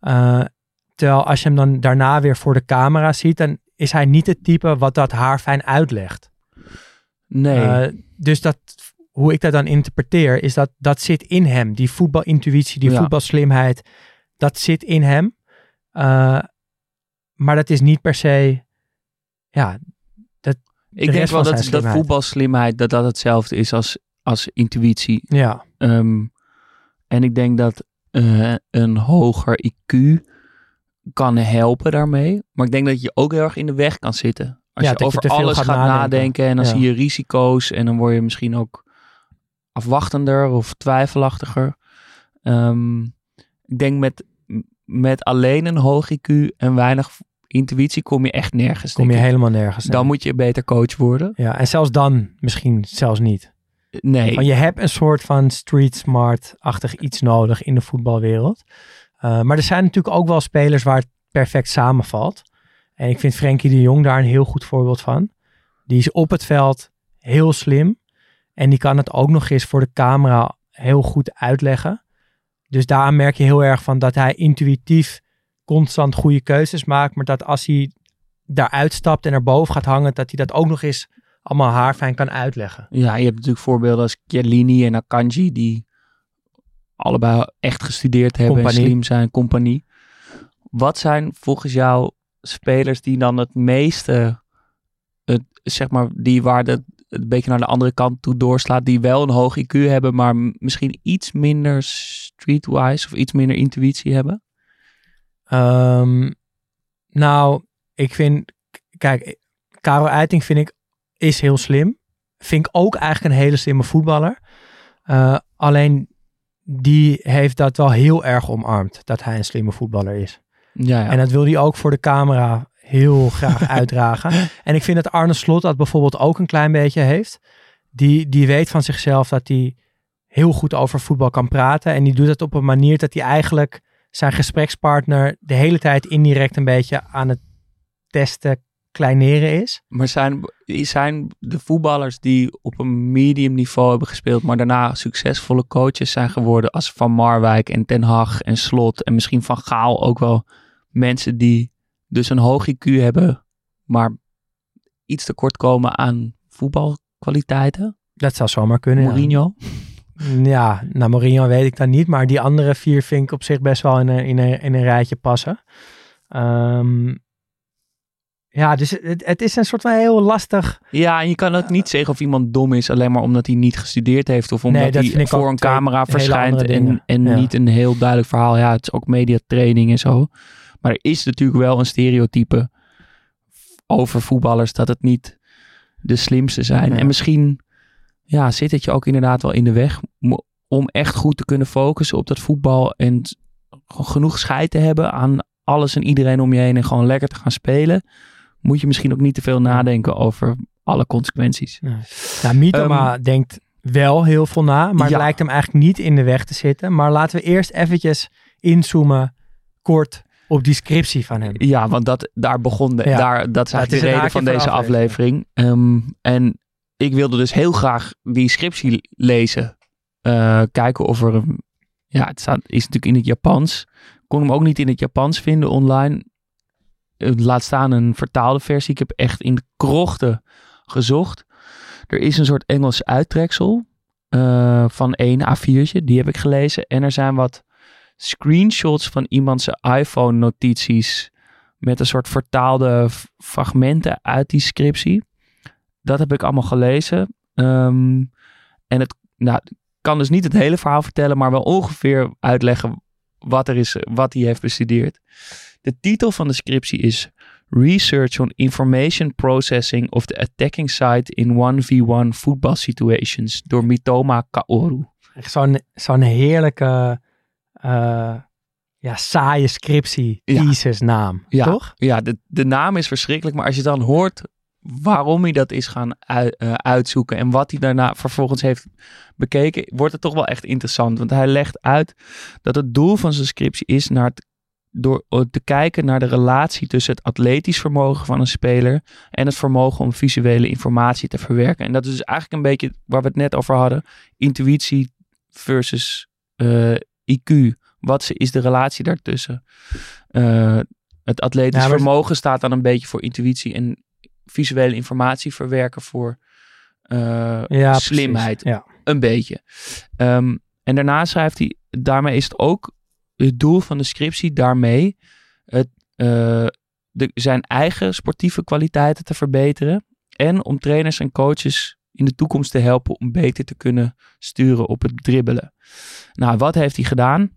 Eh, Terwijl als je hem dan daarna weer voor de camera ziet, dan is hij niet het type wat dat haar fijn uitlegt. nee. Eh, dus dat, hoe ik dat dan interpreteer, is dat dat zit in hem. Die voetbalintuïtie, die Ja. voetbalslimheid, dat zit in hem. Eh, maar dat is niet per se, ja, ik denk wel dat, dat slimheid. voetbalslimheid dat dat hetzelfde is als, als intuïtie. ja, Ehm, en ik denk dat eh, een hoger IQ kan helpen daarmee. Maar ik denk dat je ook heel erg in de weg kan zitten. Als Ja, je dat je over alles gaat gaat nadenken. nadenken, en dan Ja. zie je risico's en dan word je misschien ook afwachtender of twijfelachtiger. Ehm, ik denk met, met alleen een hoog IQ en weinig intuïtie kom je echt nergens. kom je helemaal nergens. Dan nee. moet je beter coach worden. ja, en zelfs dan misschien zelfs niet. Nee. Want je hebt een soort van street smart-achtig iets nodig in de voetbalwereld. Uh, maar er zijn natuurlijk ook wel spelers waar het perfect samenvalt. En ik vind Frenkie de Jong daar een heel goed voorbeeld van. Die is op het veld heel slim. En die kan het ook nog eens voor de camera heel goed uitleggen. Dus daar merk je heel erg van dat hij intuïtief constant goede keuzes maakt. Maar dat als hij daaruit stapt en erboven gaat hangen, dat hij dat ook nog eens allemaal haarfijn kan uitleggen. Ja, je hebt natuurlijk voorbeelden als Chiellini en Akanji die allebei echt gestudeerd hebben Compagnie. en slim zijn, compagnie. Wat zijn volgens jou spelers die dan het meeste, het, zeg maar, die waar de, het beetje naar de andere kant toe doorslaat, die wel een hoog IQ hebben, maar misschien iets minder streetwise of iets minder intuïtie hebben? Ehm, nou, ik vind, kijk, Karel Eiting vind ik is heel slim. Vind ik ook eigenlijk een hele slimme voetballer. Eh, alleen die heeft dat wel heel erg omarmd, dat hij een slimme voetballer is. Ja, ja. En dat wil hij ook voor de camera heel graag uitdragen. En ik vind dat Arne Slot dat bijvoorbeeld ook een klein beetje heeft. Die, die weet van zichzelf dat hij heel goed over voetbal kan praten. En die doet het op een manier dat hij eigenlijk zijn gesprekspartner de hele tijd indirect een beetje aan het testen, kleineren is. Maar zijn, zijn de voetballers die op een medium niveau hebben gespeeld, maar daarna succesvolle coaches zijn geworden als Van Marwijk en Ten Hag en Slot en misschien Van Gaal ook wel mensen die dus een hoog IQ hebben, maar iets tekort komen aan voetbalkwaliteiten? Dat zou zomaar kunnen. ja. Mourinho? Ja, nou Mourinho weet ik dan niet, maar die andere vier vind ik op zich best wel in een, in een, in een rijtje passen. Ehm, ja, dus het, het is een soort van heel lastig. Ja, en je kan ook niet zeggen of iemand dom is alleen maar omdat hij niet gestudeerd heeft of omdat Nee, hij voor een camera verschijnt en, en Ja. niet een heel duidelijk verhaal. Ja, het is ook mediatraining en zo. Maar er is natuurlijk wel een stereotype over voetballers dat het niet de slimste zijn. Ja. En misschien ja, zit het je ook inderdaad wel in de weg om echt goed te kunnen focussen op dat voetbal en genoeg scheid te hebben aan alles en iedereen om je heen en gewoon lekker te gaan spelen. Moet je misschien ook niet te veel nadenken over alle consequenties. Nou, Mietoma denkt wel heel veel na, maar het Ehm, Ja. lijkt hem eigenlijk niet in de weg te zitten. Maar laten we eerst eventjes inzoomen, kort, op die scriptie van hem. Ja, want dat, daar begon de, Ja. daar, dat is Ja, het eigenlijk is de reden van van de deze aflevering. aflevering. Ehm, en ik wilde dus heel graag die scriptie lezen. Eh, kijken of er. Ja, het staat, is natuurlijk in het Japans. Kon hem ook niet in het Japans vinden online. Laat staan een vertaalde versie. Ik heb echt in de krochten gezocht. Er is een soort Engels uittreksel eh, van één A4'tje. Die heb ik gelezen. En er zijn wat screenshots van iemands iPhone-notities met een soort vertaalde fragmenten uit die scriptie. Dat heb ik allemaal gelezen. Ehm, en het nou, kan dus niet het hele verhaal vertellen, maar wel ongeveer uitleggen wat er is, wat hij heeft bestudeerd. De titel van de scriptie is Research on Information Processing of the Attacking Side in 1v1 Football Situations door Mitoma Kaoru. Zo'n zo'n heerlijke, eh, ja, saaie scriptie, Ja. thesis naam, Ja, toch? Ja, de, de naam is verschrikkelijk, maar als je dan hoort waarom hij dat is gaan eh, uitzoeken en wat hij daarna vervolgens heeft bekeken, wordt het toch wel echt interessant. Want hij legt uit dat het doel van zijn scriptie is naar het, door eh, te kijken naar de relatie tussen het atletisch vermogen van een speler en het vermogen om visuele informatie te verwerken. En dat is dus eigenlijk een beetje waar we het net over hadden, intuïtie versus eh, IQ. Wat is- de relatie daartussen? Eh, het atletisch Ja, maar- vermogen staat dan een beetje voor intuïtie en visuele informatie verwerken voor eh, Ja, slimheid. Ja. Een beetje. Ehm, en daarna schrijft hij, daarmee is het ook het doel van de scriptie daarmee het, eh, de, zijn eigen sportieve kwaliteiten te verbeteren en om trainers en coaches in de toekomst te helpen om beter te kunnen sturen op het dribbelen. Nou, wat heeft hij gedaan?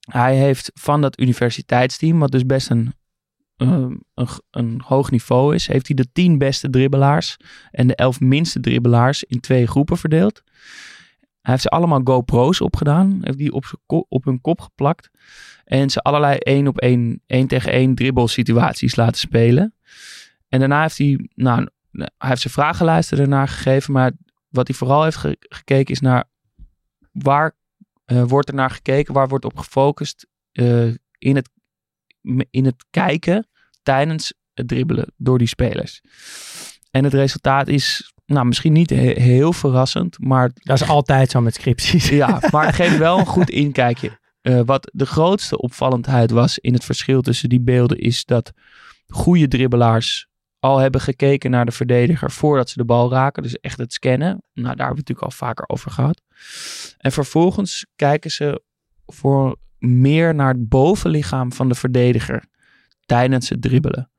Hij heeft van dat universiteitsteam, wat dus best een, ehm, een, hoog niveau is, heeft hij de tien beste dribbelaars en de elf minste dribbelaars in twee groepen verdeeld. Hij heeft ze allemaal GoPro's opgedaan, heeft die op, ko- op hun kop geplakt en ze allerlei één op één, één tegen één dribbelsituaties laten spelen. En daarna heeft hij, nou, hij heeft zijn vragenlijsten ernaar gegeven, maar wat hij vooral heeft ge- gekeken is naar waar eh, wordt er naar gekeken, waar wordt op gefocust eh, in, het, in het kijken tijdens het dribbelen door die spelers. En het resultaat is, nou, misschien niet he- heel verrassend, maar Dat is altijd zo met scripties. ja, maar het geeft wel een goed inkijkje. Eh, wat de grootste opvallendheid was in het verschil tussen die beelden is dat goede dribbelaars al hebben gekeken naar de verdediger voordat ze de bal raken. Dus echt het scannen. Nou, daar hebben we het natuurlijk al vaker over gehad. En vervolgens kijken ze voor meer naar het bovenlichaam van de verdediger tijdens het dribbelen.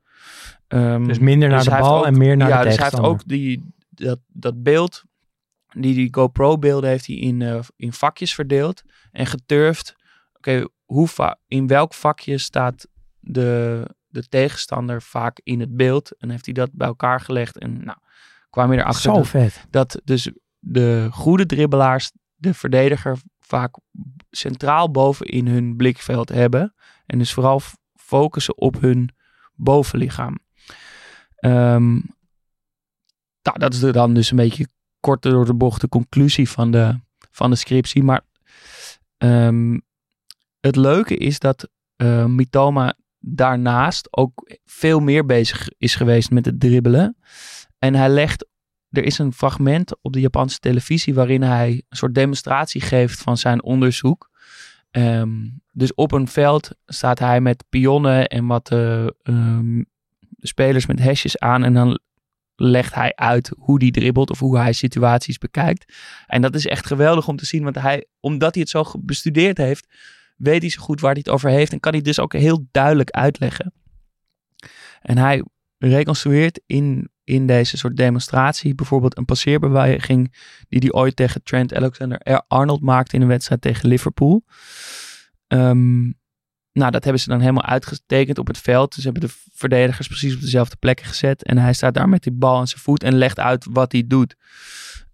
Ehm, Dus minder naar dus de hij heeft bal ook- en meer naar ja, de dus hij heeft tegenstander. ook die, dat, dat beeld, die, die GoPro-beelden heeft hij in, eh, in vakjes verdeeld en geturfd. Oké, hoe in welk vakje staat de, de tegenstander vaak in het beeld? En heeft hij dat bij elkaar gelegd en nou, kwam je erachter Zo dat, vet. dat dus de goede dribbelaars de verdediger vaak centraal boven in hun blikveld hebben. En dus vooral focussen op hun bovenlichaam. Ehm, nou, dat is dan dus een beetje kort door de bocht de conclusie van de, van de scriptie. Maar ehm, het leuke is dat uh, Mitoma daarnaast ook veel meer bezig is geweest met het dribbelen. En hij legt, er is een fragment op de Japanse televisie waarin hij een soort demonstratie geeft van zijn onderzoek. Ehm, dus op een veld staat hij met pionnen en wat uh, spelers met hesjes aan. En dan legt hij uit hoe die dribbelt of hoe hij situaties bekijkt. En dat is echt geweldig om te zien, want hij, omdat hij het zo bestudeerd heeft, weet hij zo goed waar hij het over heeft en kan hij dus ook heel duidelijk uitleggen. En hij reconstrueert in, in deze soort demonstratie bijvoorbeeld een passeerbeweging die hij ooit tegen Trent Alexander-Arnold maakte in een wedstrijd tegen Liverpool. Um, nou, dat hebben ze dan helemaal uitgetekend op het veld. Dus hebben de verdedigers precies op dezelfde plekken gezet. En hij staat daar met die bal aan zijn voet en legt uit wat hij doet.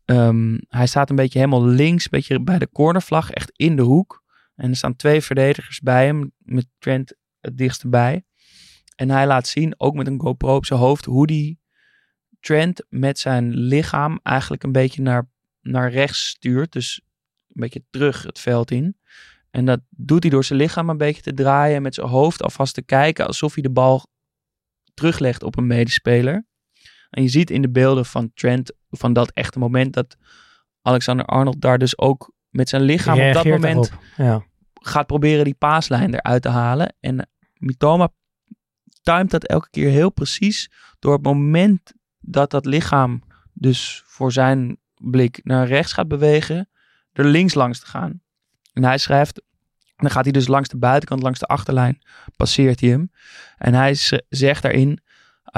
Um, hij staat een beetje helemaal links, een beetje bij de cornervlag, echt in de hoek. En er staan twee verdedigers bij hem, met Trent het dichtste bij. En hij laat zien, ook met een GoPro op zijn hoofd, hoe die Trent met zijn lichaam eigenlijk een beetje naar, naar rechts stuurt. Dus een beetje terug het veld in. En dat doet hij door zijn lichaam een beetje te draaien en met zijn hoofd alvast te kijken alsof hij de bal teruglegt op een medespeler. En je ziet in de beelden van Trent, van dat echte moment, dat Alexander Arnold daar dus ook met zijn lichaam op dat moment ja. gaat proberen die paaslijn eruit te halen. En Mitoma timet dat elke keer heel precies door het moment dat dat lichaam dus voor zijn blik naar rechts gaat bewegen, er links langs te gaan. En hij schrijft, dan gaat hij dus langs de buitenkant, langs de achterlijn, passeert hij hem. En hij zegt daarin,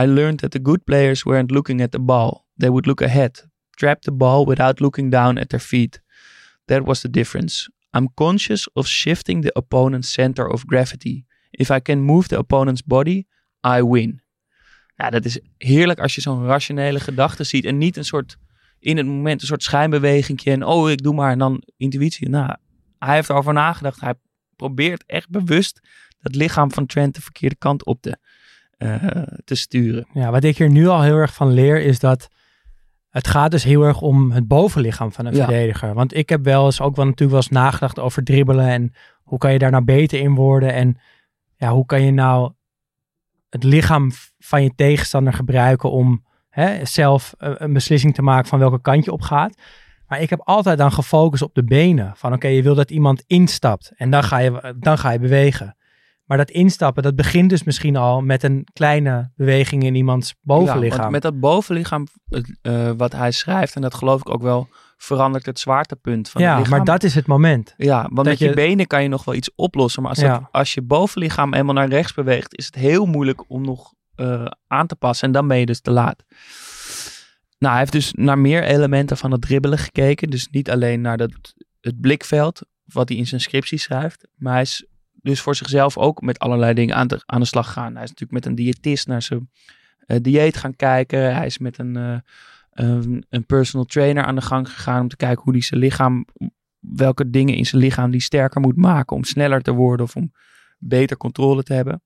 I learned that the good players weren't looking at the ball. They would look ahead, trap the ball without looking down at their feet. That was the difference. I'm conscious of shifting the opponent's center of gravity. If I can move the opponent's body, I win. Ja, dat is heerlijk als je zo'n rationele gedachte ziet en niet een soort in het moment een soort schijnbeweging en oh ik doe maar en dan intuïtie. Nou, hij heeft erover nagedacht. Hij probeert echt bewust het lichaam van Trent de verkeerde kant op te, uh, te sturen. Ja, wat ik hier nu al heel erg van leer is dat het gaat dus heel erg om het bovenlichaam van een Ja. verdediger. Want ik heb wel eens ook wel natuurlijk wel eens nagedacht over dribbelen en hoe kan je daar nou beter in worden en ja, hoe kan je nou het lichaam van je tegenstander gebruiken om hè, zelf eh, een beslissing te maken van welke kant je op gaat. Maar ik heb altijd dan gefocust op de benen. Van oké, je wil dat iemand instapt en dan ga, je, dan ga je bewegen. Maar dat instappen, dat begint dus misschien al met een kleine beweging in iemands bovenlichaam. Ja, want met dat bovenlichaam het, eh, wat hij schrijft, en dat geloof ik ook wel, verandert het zwaartepunt van ja, het lichaam. maar dat is het moment. Ja, want dat met je, je- benen kan je nog wel iets oplossen. Maar als, Ja. dat- als je bovenlichaam helemaal naar rechts beweegt, is het heel moeilijk om nog eh, aan te passen. En dan ben je dus te laat. Nou, hij heeft dus naar meer elementen van het dribbelen gekeken. Dus niet alleen naar dat, het blikveld, wat hij in zijn scriptie schrijft. Maar hij is dus voor zichzelf ook met allerlei dingen aan de, aan de slag gegaan. Hij is natuurlijk met een diëtist naar zijn eh, dieet gaan kijken. Hij is met een, eh, een, een personal trainer aan de gang gegaan om te kijken hoe hij zijn lichaam, welke dingen in zijn lichaam die sterker moet maken om sneller te worden of om beter controle te hebben.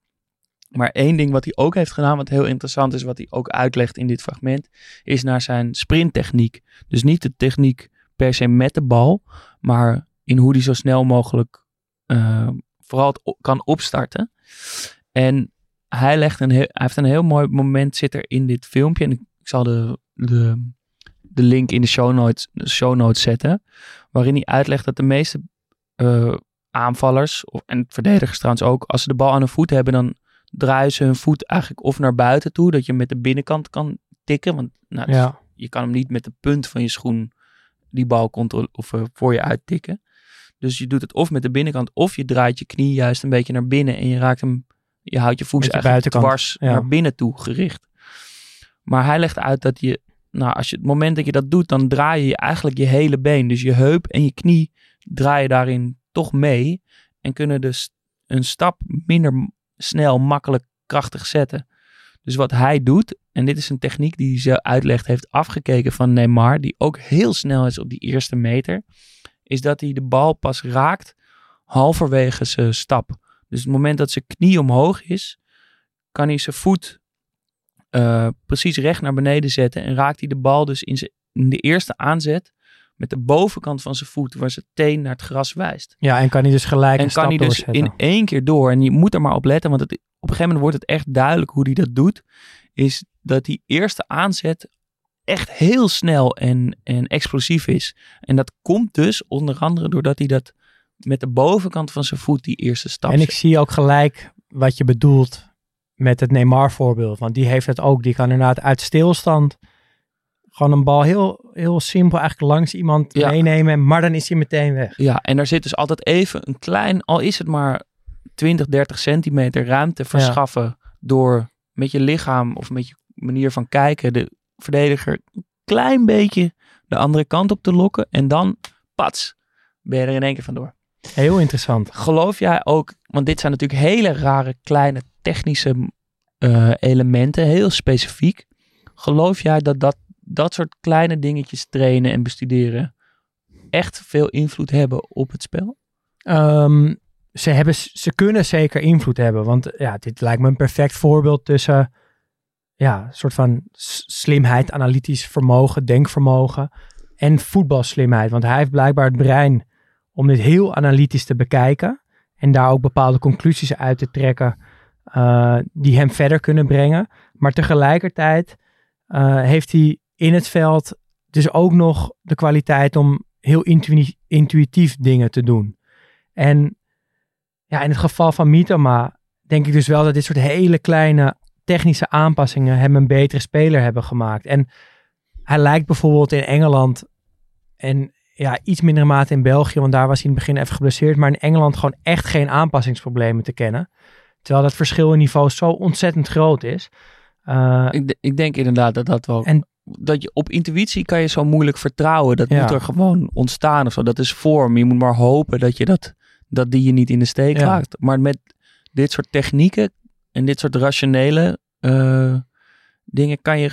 Maar één ding wat hij ook heeft gedaan, wat heel interessant is, wat hij ook uitlegt in dit fragment, is naar zijn sprinttechniek. Dus niet de techniek per se met de bal, maar in hoe hij zo snel mogelijk eh, vooral het kan opstarten. En hij, legt een heel, hij heeft een heel mooi moment zit er in dit filmpje. En ik, zal de, de, de link in de show notes, show notes zetten. Waarin hij uitlegt dat de meeste eh, aanvallers, of, en verdedigers trouwens ook, als ze de bal aan hun voet hebben, dan draaien ze hun voet eigenlijk of naar buiten toe, dat je met de binnenkant kan tikken. Want nou, dus Ja. je kan hem niet met de punt van je schoen die bal of eh, voor je uittikken. Dus je doet het of met de binnenkant, of je draait je knie juist een beetje naar binnen en je raakt hem, je houdt je voet eigenlijk dwars ja. naar binnen toe gericht. Maar hij legt uit dat je, nou, als je het moment dat je dat doet, dan draai je eigenlijk je hele been. Dus je heup en je knie draaien daarin toch mee en kunnen dus een stap minder snel, makkelijk, krachtig zetten. Dus wat hij doet, en dit is een techniek die hij zo uitlegt, heeft afgekeken van Neymar, die ook heel snel is op die eerste meter, is dat hij de bal pas raakt halverwege zijn stap. Dus het moment dat zijn knie omhoog is, kan hij zijn voet eh, precies recht naar beneden zetten. En raakt hij de bal dus in, zijn- in de eerste aanzet met de bovenkant van zijn voet, waar zijn teen naar het gras wijst. Ja, en kan hij dus gelijk En een kan hij dus doorzetten. in één keer door. En je moet er maar op letten, want het, op een gegeven moment wordt het echt duidelijk hoe hij dat doet. Is dat die eerste aanzet echt heel snel en, en explosief is. En dat komt dus onder andere doordat hij dat met de bovenkant van zijn voet die eerste stap En ik zie ook gelijk wat je bedoelt met het Neymar voorbeeld. Want die heeft het ook. Die kan inderdaad uit stilstand gewoon een bal heel, heel simpel eigenlijk langs iemand Ja. meenemen. Maar dan is hij meteen weg. Ja, en daar zit dus altijd even een klein, al is het maar 20, 30 centimeter ruimte verschaffen door met je lichaam of met je manier van kijken de verdediger een klein beetje de andere kant op te lokken. En dan, pats, ben je er in één keer vandoor. Heel interessant. Geloof jij ook, want dit zijn natuurlijk hele rare kleine technische eh, elementen, heel specifiek. Geloof jij dat, dat dat soort kleine dingetjes trainen en bestuderen echt veel invloed hebben op het spel? Ehm, ze, hebben, ze kunnen zeker invloed hebben. Want ja, dit lijkt me een perfect voorbeeld tussen ja, soort van slimheid, analytisch vermogen, denkvermogen en voetbalslimheid. Want hij heeft blijkbaar het brein om dit heel analytisch te bekijken en daar ook bepaalde conclusies uit te trekken eh, die hem verder kunnen brengen. Maar tegelijkertijd eh, heeft hij in het veld dus ook nog de kwaliteit om heel intuïtief dingen te doen. En ja, in het geval van Mitoma denk ik dus wel dat dit soort hele kleine technische aanpassingen hem een betere speler hebben gemaakt. En hij lijkt bijvoorbeeld in Engeland en ja, iets mindere mate in België, want daar was hij in het begin even geblesseerd, maar in Engeland gewoon echt geen aanpassingsproblemen te kennen. Terwijl dat verschil in niveau zo ontzettend groot is. Eh, Ik, ik denk inderdaad dat dat wel. En- dat je op intuïtie kan je zo moeilijk vertrouwen. Dat Ja. moet er gewoon ontstaan of zo. Dat is vorm. Je moet maar hopen dat je dat, dat die je niet in de steek Ja. laat. Maar met dit soort technieken en dit soort rationele eh, dingen kan je,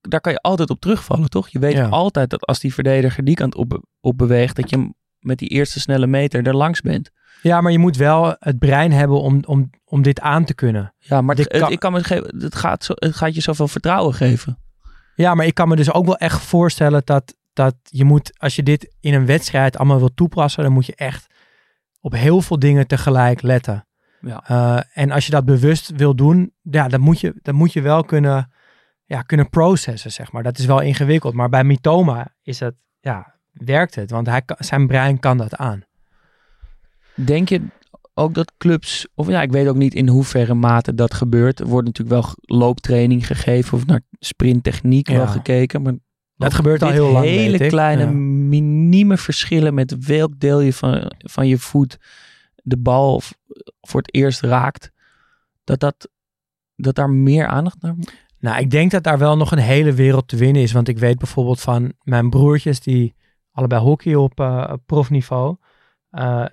daar kan je altijd op terugvallen, toch? Je weet Ja. altijd dat als die verdediger die kant op, op beweegt, dat je hem met die eerste snelle meter er langs bent. ja, maar je moet wel het brein hebben om, om, om dit aan te kunnen. Ja, maar Dit het, het- kan- ik kan me geven, het, gaat zo, het gaat je zoveel vertrouwen geven. Ja, maar ik kan me dus ook wel echt voorstellen dat, dat je moet, als je dit in een wedstrijd allemaal wil toepassen, dan moet je echt op heel veel dingen tegelijk letten. Ja. Eh, en als je dat bewust wil doen, ja, dan moet je, dan moet je wel kunnen, ja, kunnen processen, zeg maar. Dat is wel ingewikkeld. Maar bij Mitoma is dat, ja, werkt het. Want hij, zijn brein kan dat aan. Denk je ook dat clubs, of ja, ik weet ook niet in hoeverre mate dat gebeurt. Er wordt natuurlijk wel looptraining gegeven of naar sprinttechniek Ja. wel gekeken. Maar Dat gebeurt al heel lang, Hele kleine, Ja. minieme verschillen met welk deel je van, van je voet de bal v- voor het eerst raakt. Dat, dat, dat daar meer aandacht naar moet. Nou, ik denk dat daar wel nog een hele wereld te winnen is. Want ik weet bijvoorbeeld van mijn broertjes die allebei hockey op eh, profniveau. eh,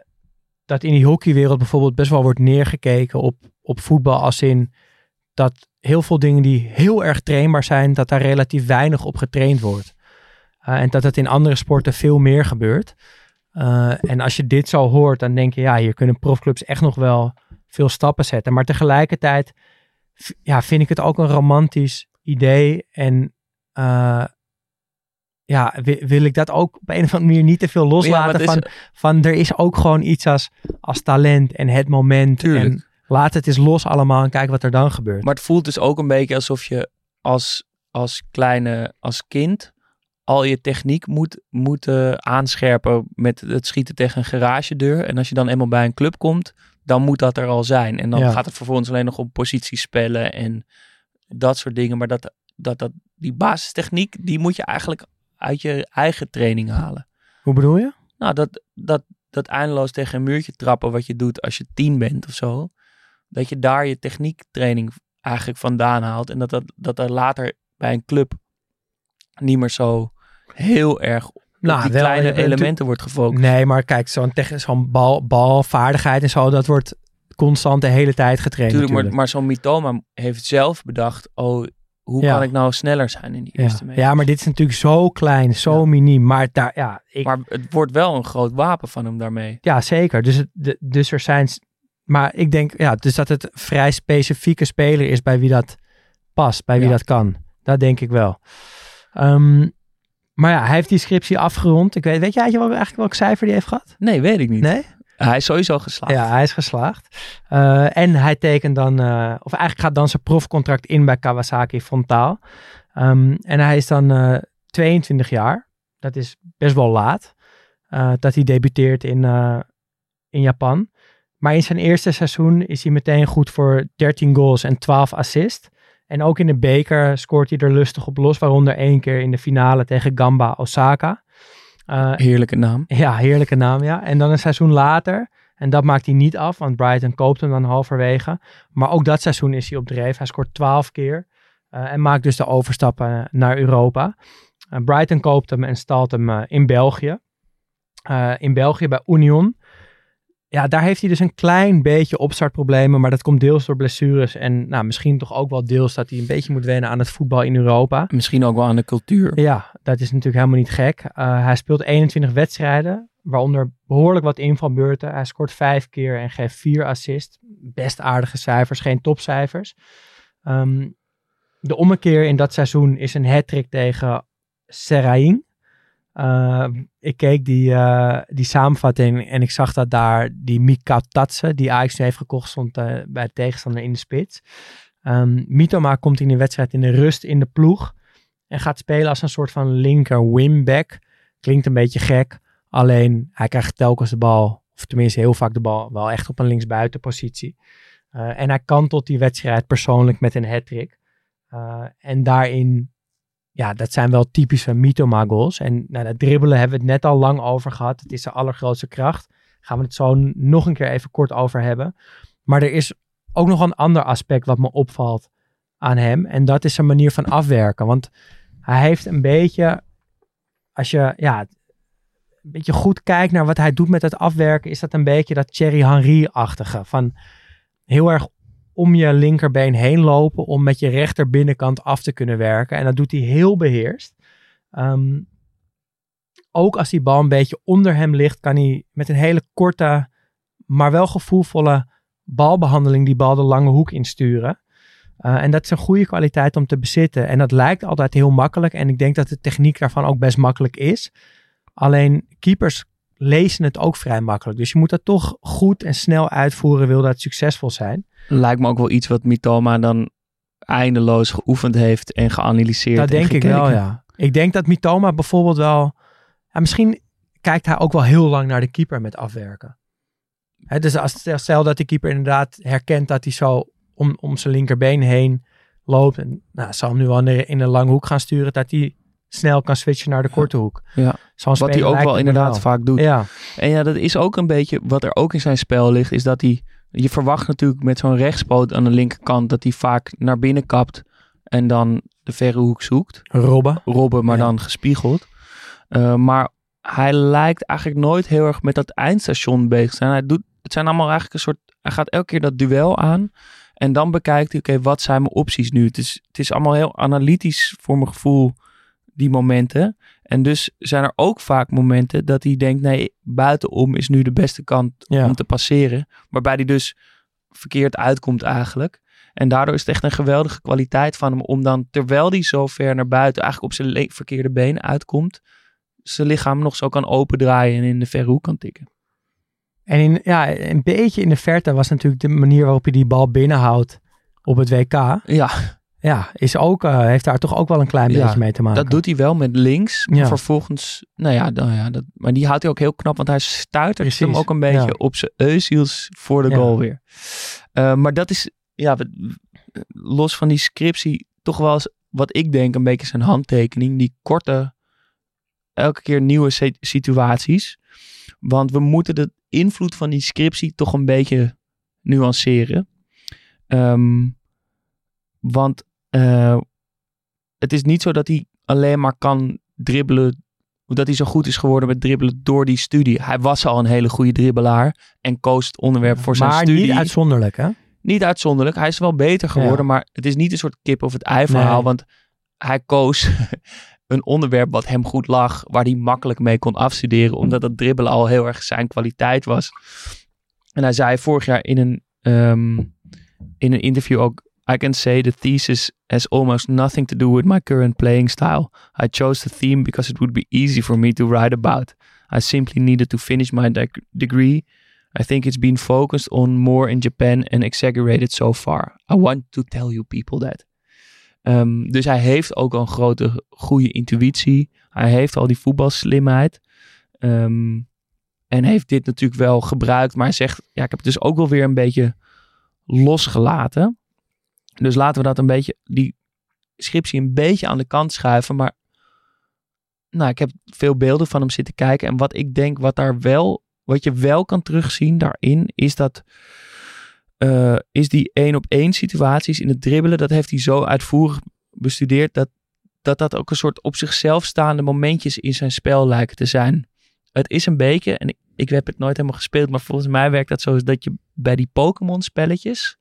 dat in die hockeywereld bijvoorbeeld best wel wordt neergekeken op, op voetbal als in dat heel veel dingen die heel erg trainbaar zijn, dat daar relatief weinig op getraind wordt. Eh, en dat het in andere sporten veel meer gebeurt. Eh, en als je dit zo hoort, dan denk je, ja, hier kunnen profclubs echt nog wel veel stappen zetten. Maar tegelijkertijd ja, vind ik het ook een romantisch idee. En eh, ja, wi- wil ik dat ook op een of andere manier niet te veel Ja, loslaten is- van, van er is ook gewoon iets als, als talent en het moment. Tuurlijk. En laat het eens los allemaal en kijk wat er dan gebeurt. Maar het voelt dus ook een beetje alsof je als, als kleine, als kind al je techniek moet, moet eh, aanscherpen met het schieten tegen een garagedeur. En als je dan eenmaal bij een club komt, dan moet dat er al zijn. En dan Ja. gaat het vervolgens alleen nog om positiespellen en dat soort dingen. Maar dat, dat, dat, die basistechniek, die moet je eigenlijk uit je eigen training halen. Hoe bedoel je? Nou, dat, dat, dat eindeloos tegen een muurtje trappen wat je doet als je tien bent of zo. Dat je daar je techniektraining eigenlijk vandaan haalt. En dat dat, dat er later bij een club niet meer zo heel erg op Nou, die kleine je bent elementen wordt gefocust. Nee, maar kijk, zo'n zo'n bal, balvaardigheid en zo, dat wordt constant de hele tijd getraind Tuurlijk, maar, natuurlijk. maar zo'n Mitoma heeft zelf bedacht, oh, hoe Ja. kan ik nou sneller zijn in die eerste ja. meter? ja, maar dit is natuurlijk zo klein, zo Ja. miniem. Maar daar, ja, ik, Maar het wordt wel een groot wapen van hem daarmee. ja zeker. Dus, het, dus er zijn maar ik denk ja, dus dat het vrij specifieke speler is bij wie dat past, bij wie dat kan. Dat denk ik wel. Ehm, maar ja, hij heeft die scriptie afgerond. Ik weet, weet jij wel, eigenlijk welk cijfer die heeft gehad? Nee, weet ik niet. Nee? Hij is sowieso geslaagd. Ja, hij is geslaagd. Eh, en hij tekent dan, eh, of eigenlijk gaat dan zijn profcontract in bij Kawasaki Frontaal. Ehm, en hij is dan eh, 22 jaar. Dat is best wel laat. eh, dat hij debuteert in, eh, in Japan. Maar in zijn eerste seizoen is hij meteen goed voor 13 goals en 12 assists. En ook in de beker scoort hij er lustig op los. Waaronder één keer in de finale tegen Gamba Osaka. Eh, Heerlijke naam. ja, heerlijke naam, ja. En dan een seizoen later, en dat maakt hij niet af, want Brighton koopt hem dan halverwege. Maar ook dat seizoen is hij op dreef. Hij scoort 12 keer eh, en maakt dus de overstap eh, naar Europa. Eh, Brighton koopt hem en stalt hem in België. In België bij Union. Ja, daar heeft hij dus een klein beetje opstartproblemen, maar dat komt deels door blessures en nou, misschien toch ook wel deels dat hij een beetje moet wennen aan het voetbal in Europa. Misschien ook wel aan de cultuur. Ja, dat is natuurlijk helemaal niet gek. Eh, hij speelt 21 wedstrijden, waaronder behoorlijk wat invalbeurten. Hij scoort vijf keer en geeft vier assists. Best aardige cijfers, geen topcijfers. Ehm, de ommekeer in dat seizoen is een hat-trick tegen Serrain. Eh, ik keek die, eh, die samenvatting en ik zag dat daar die Mika Tatse, die Ajax nu heeft gekocht, stond eh, bij de tegenstander in de spits. Ehm Mitoma komt in de wedstrijd in de rust in de ploeg en gaat spelen als een soort van linker wingback. Klinkt een beetje gek, alleen hij krijgt telkens de bal, of tenminste heel vaak de bal, wel echt op een linksbuitenpositie. Eh en hij kantelt die wedstrijd persoonlijk met een hat-trick. En daarin, ja, dat zijn wel typische Mitoma. En nou, dat dribbelen hebben we het net al lang over gehad. Het is zijn allergrootste kracht. Gaan we het zo nog een keer even kort over hebben. Maar er is ook nog een ander aspect wat me opvalt aan hem. En dat is zijn manier van afwerken. Want hij heeft een beetje, als je ja, een beetje goed kijkt naar wat hij doet met het afwerken, is dat een beetje dat Thierry Henry-achtige. Van heel erg om je linkerbeen heen lopen om met je rechter binnenkant af te kunnen werken. En dat doet hij heel beheerst. Ehm, ook als die bal een beetje onder hem ligt, kan hij met een hele korte, maar wel gevoelvolle balbehandeling die bal de lange hoek insturen. Eh, en dat is een goede kwaliteit om te bezitten. En dat lijkt altijd heel makkelijk. En ik denk dat de techniek daarvan ook best makkelijk is. Alleen keepers lezen het ook vrij makkelijk. Dus je moet dat toch goed en snel uitvoeren, wil dat succesvol zijn. Lijkt me ook wel iets wat Mitoma dan eindeloos geoefend heeft en geanalyseerd. Dat en denk ik wel, ja. Ik denk dat Mitoma bijvoorbeeld wel... Ja, misschien kijkt hij ook wel heel lang naar de keeper met afwerken. Dus als stel dat de keeper inderdaad herkent dat hij zo om, om zijn linkerbeen heen loopt. En nou, zal hem nu wel in de lange hoek gaan sturen. Dat hij snel kan switchen naar de korte hoek. Ja. Wat hij ook wel inderdaad vaak doet. Ja, En ja, dat is ook een beetje wat er ook in zijn spel ligt, is dat hij, je verwacht natuurlijk met zo'n rechtspoot aan de linkerkant dat hij vaak naar binnen kapt en dan de verre hoek zoekt. Robben. Robben, maar Ja. dan gespiegeld. Eh, maar hij lijkt eigenlijk nooit heel erg met dat eindstation bezig te zijn. Hij doet, het zijn allemaal eigenlijk een soort, hij gaat elke keer dat duel aan en dan bekijkt hij, oké, wat zijn mijn opties nu? Het is, het is allemaal heel analytisch voor mijn gevoel, die momenten. En dus zijn er ook vaak momenten dat hij denkt, nee, buitenom is nu de beste kant Ja. om te passeren. Waarbij hij dus verkeerd uitkomt eigenlijk. En daardoor is het echt een geweldige kwaliteit van hem om dan, terwijl hij zo ver naar buiten, eigenlijk op zijn verkeerde been uitkomt, zijn lichaam nog zo kan opendraaien en in de verre hoek kan tikken. En in, ja, een beetje in de verte was natuurlijk de manier waarop je die bal binnenhoudt op het WK. Ja, Ja, is ook, eh, heeft daar toch ook wel een klein Ja, beetje mee te maken. dat doet hij wel met links. Maar Ja. vervolgens, nou ja, dan, ja dat, maar die houdt hij ook heel knap, want hij stuitert Precies, hem ook een beetje op zijn eusiels voor de goal weer. Eh, maar dat is, ja, los van die scriptie, toch wel eens wat ik denk een beetje zijn handtekening. Die korte, elke keer nieuwe situaties. Want we moeten de invloed van die scriptie toch een beetje nuanceren. Ehm, want eh, het is niet zo dat hij alleen maar kan dribbelen. Dat hij zo goed is geworden met dribbelen door die studie. Hij was al een hele goede dribbelaar. En koos het onderwerp voor zijn maar studie. niet uitzonderlijk, hè? Niet uitzonderlijk. Hij is wel beter geworden. Maar het is niet een soort kip of het ei verhaal. Nee. Want hij koos een onderwerp wat hem goed lag. Waar hij makkelijk mee kon afstuderen. Omdat dat dribbelen al heel erg zijn kwaliteit was. En hij zei vorig jaar in een, ehm, in een interview ook... I can say the thesis has almost nothing to do with my current playing style. I chose the theme because it would be easy for me to write about. I simply needed to finish my deg- degree. I think it's been focused on more in Japan and exaggerated so far. I want to tell you people that. Ehm, dus hij heeft ook al een grote, goede intuïtie. Hij heeft al die voetbalslimheid. Ehm, en heeft dit natuurlijk wel gebruikt. Maar hij zegt, ja, ik heb het dus ook wel weer een beetje losgelaten. Dus laten we dat een beetje, die scriptie een beetje aan de kant schuiven. Maar nou, ik heb veel beelden van hem zitten kijken. En wat ik denk, wat daar wel, wat je wel kan terugzien daarin, is dat, eh, is die één op één situaties in het dribbelen. Dat heeft hij zo uitvoerig bestudeerd dat, dat dat ook een soort op zichzelf staande momentjes in zijn spel lijken te zijn. Het is een beetje, en ik, ik heb het nooit helemaal gespeeld, maar volgens mij werkt dat zo dat je bij die Pokémon spelletjes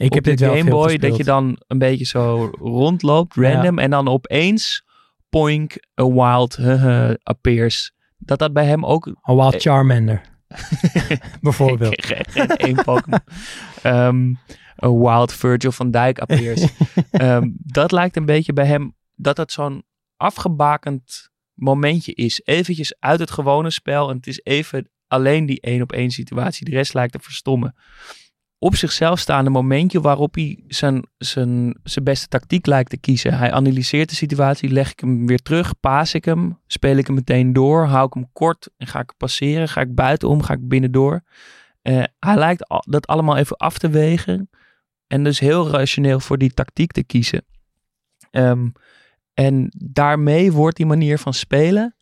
Ik heb dit Game Boy dat je dan een beetje zo rondloopt, random, en dan opeens poink a wild uh, appears. Dat dat bij hem ook Een Wild Charmander. Bijvoorbeeld. geen, Pokémon. Ehm, a wild Virgil van Dijk appears. Ehm, dat lijkt een beetje bij hem dat het zo'n afgebakend momentje is. Eventjes uit het gewone spel en het is even alleen die één op één situatie. De rest lijkt te verstommen. Op zichzelf staande momentje waarop hij zijn, zijn, zijn beste tactiek lijkt te kiezen. Hij analyseert de situatie, leg ik hem weer terug, paas ik hem, speel ik hem meteen door, hou ik hem kort en ga ik passeren, ga ik buitenom, ga ik binnendoor. Eh, hij lijkt dat allemaal even af te wegen en dus heel rationeel voor die tactiek te kiezen. Ehm, en daarmee wordt die manier van spelen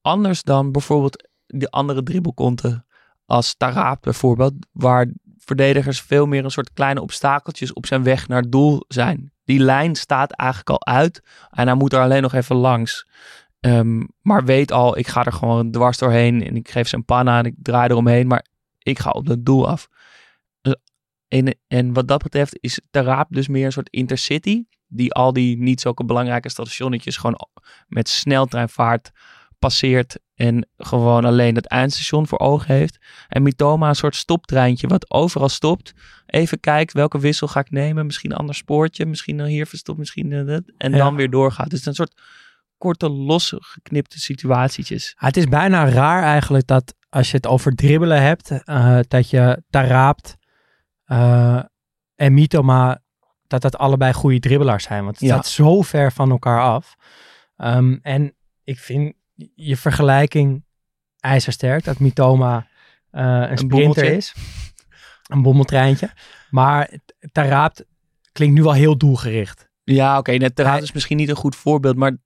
anders dan bijvoorbeeld de andere dribbelkonten als Taraap bijvoorbeeld, waar verdedigers veel meer een soort kleine obstakeltjes op zijn weg naar het doel zijn. Die lijn staat eigenlijk al uit en hij moet er alleen nog even langs. Ehm, maar weet al, ik ga er gewoon dwars doorheen en ik geef ze een panna en ik draai eromheen, maar ik ga op het doel af. Eh, En, en wat dat betreft is Taraap dus meer een soort intercity, die al die niet zulke belangrijke stationnetjes gewoon met sneltreinvaart passeert en gewoon alleen het eindstation voor ogen heeft. En Mitoma een soort stoptreintje wat overal stopt. Even kijkt welke wissel ga ik nemen. Misschien een ander spoortje. Misschien hier verstopt. Misschien eh, dat. En Ja. dan weer doorgaat. Dus een soort korte, losse, geknipte situatietjes. Ah, het is bijna raar eigenlijk dat als je het over dribbelen hebt, eh, dat je Taraapt eh en Mitoma, dat dat allebei goede dribbelaars zijn. Want het Ja. staat zo ver van elkaar af. Ehm, en ik vind je vergelijking ijzersterk, dat Mitoma eh, een, sprinter bommeltje. is. Een bommeltreintje. Maar Taraapt klinkt nu wel heel doelgericht. Ja, oké. net Hij- is misschien niet een goed voorbeeld. Maar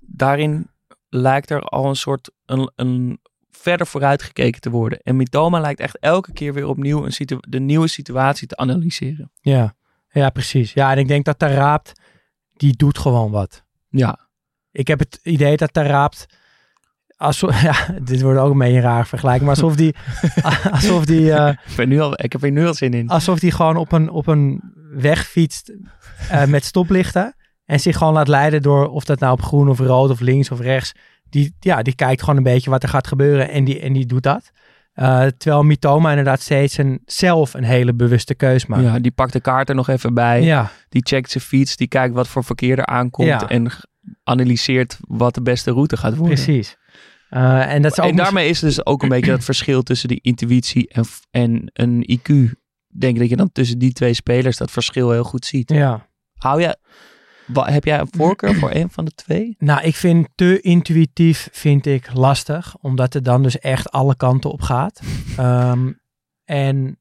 daarin lijkt er al een soort een, een verder vooruit gekeken te worden. En Mitoma lijkt echt elke keer weer opnieuw een situ- de nieuwe situatie te analyseren. Ja, ja precies. Ja, en ik denk dat Taraapt, die doet gewoon wat. Ja. Ik heb het idee dat daar raapt. Alsof, ja, dit wordt ook een beetje een raar vergelijking. Maar alsof die. alsof die. eh, Ik, ben nu al, ik heb er nu al zin in. alsof die gewoon op een, op een weg fietst. eh, met stoplichten. En zich gewoon laat leiden door. Of dat nou op groen of rood of links of rechts. Die, ja, die kijkt gewoon een beetje wat er gaat gebeuren. En die, en die doet dat. Eh, terwijl Mitoma inderdaad steeds een, zelf een hele bewuste keus maakt. Ja, die pakt de kaart er nog even bij. ja. Die checkt zijn fiets. Die kijkt wat voor verkeer er aankomt. Ja. En analyseert wat de beste route gaat worden. Precies. Eh, en dat En daarmee is dus ook een beetje dat verschil tussen die intuïtie en, en een IQ. Ik denk dat je dan tussen die twee spelers dat verschil heel goed ziet. Ja. Hou je, heb jij een voorkeur voor een van de twee? Nou, ik vind te intuïtief vind ik lastig, omdat het dan dus echt alle kanten op gaat. Ehm, en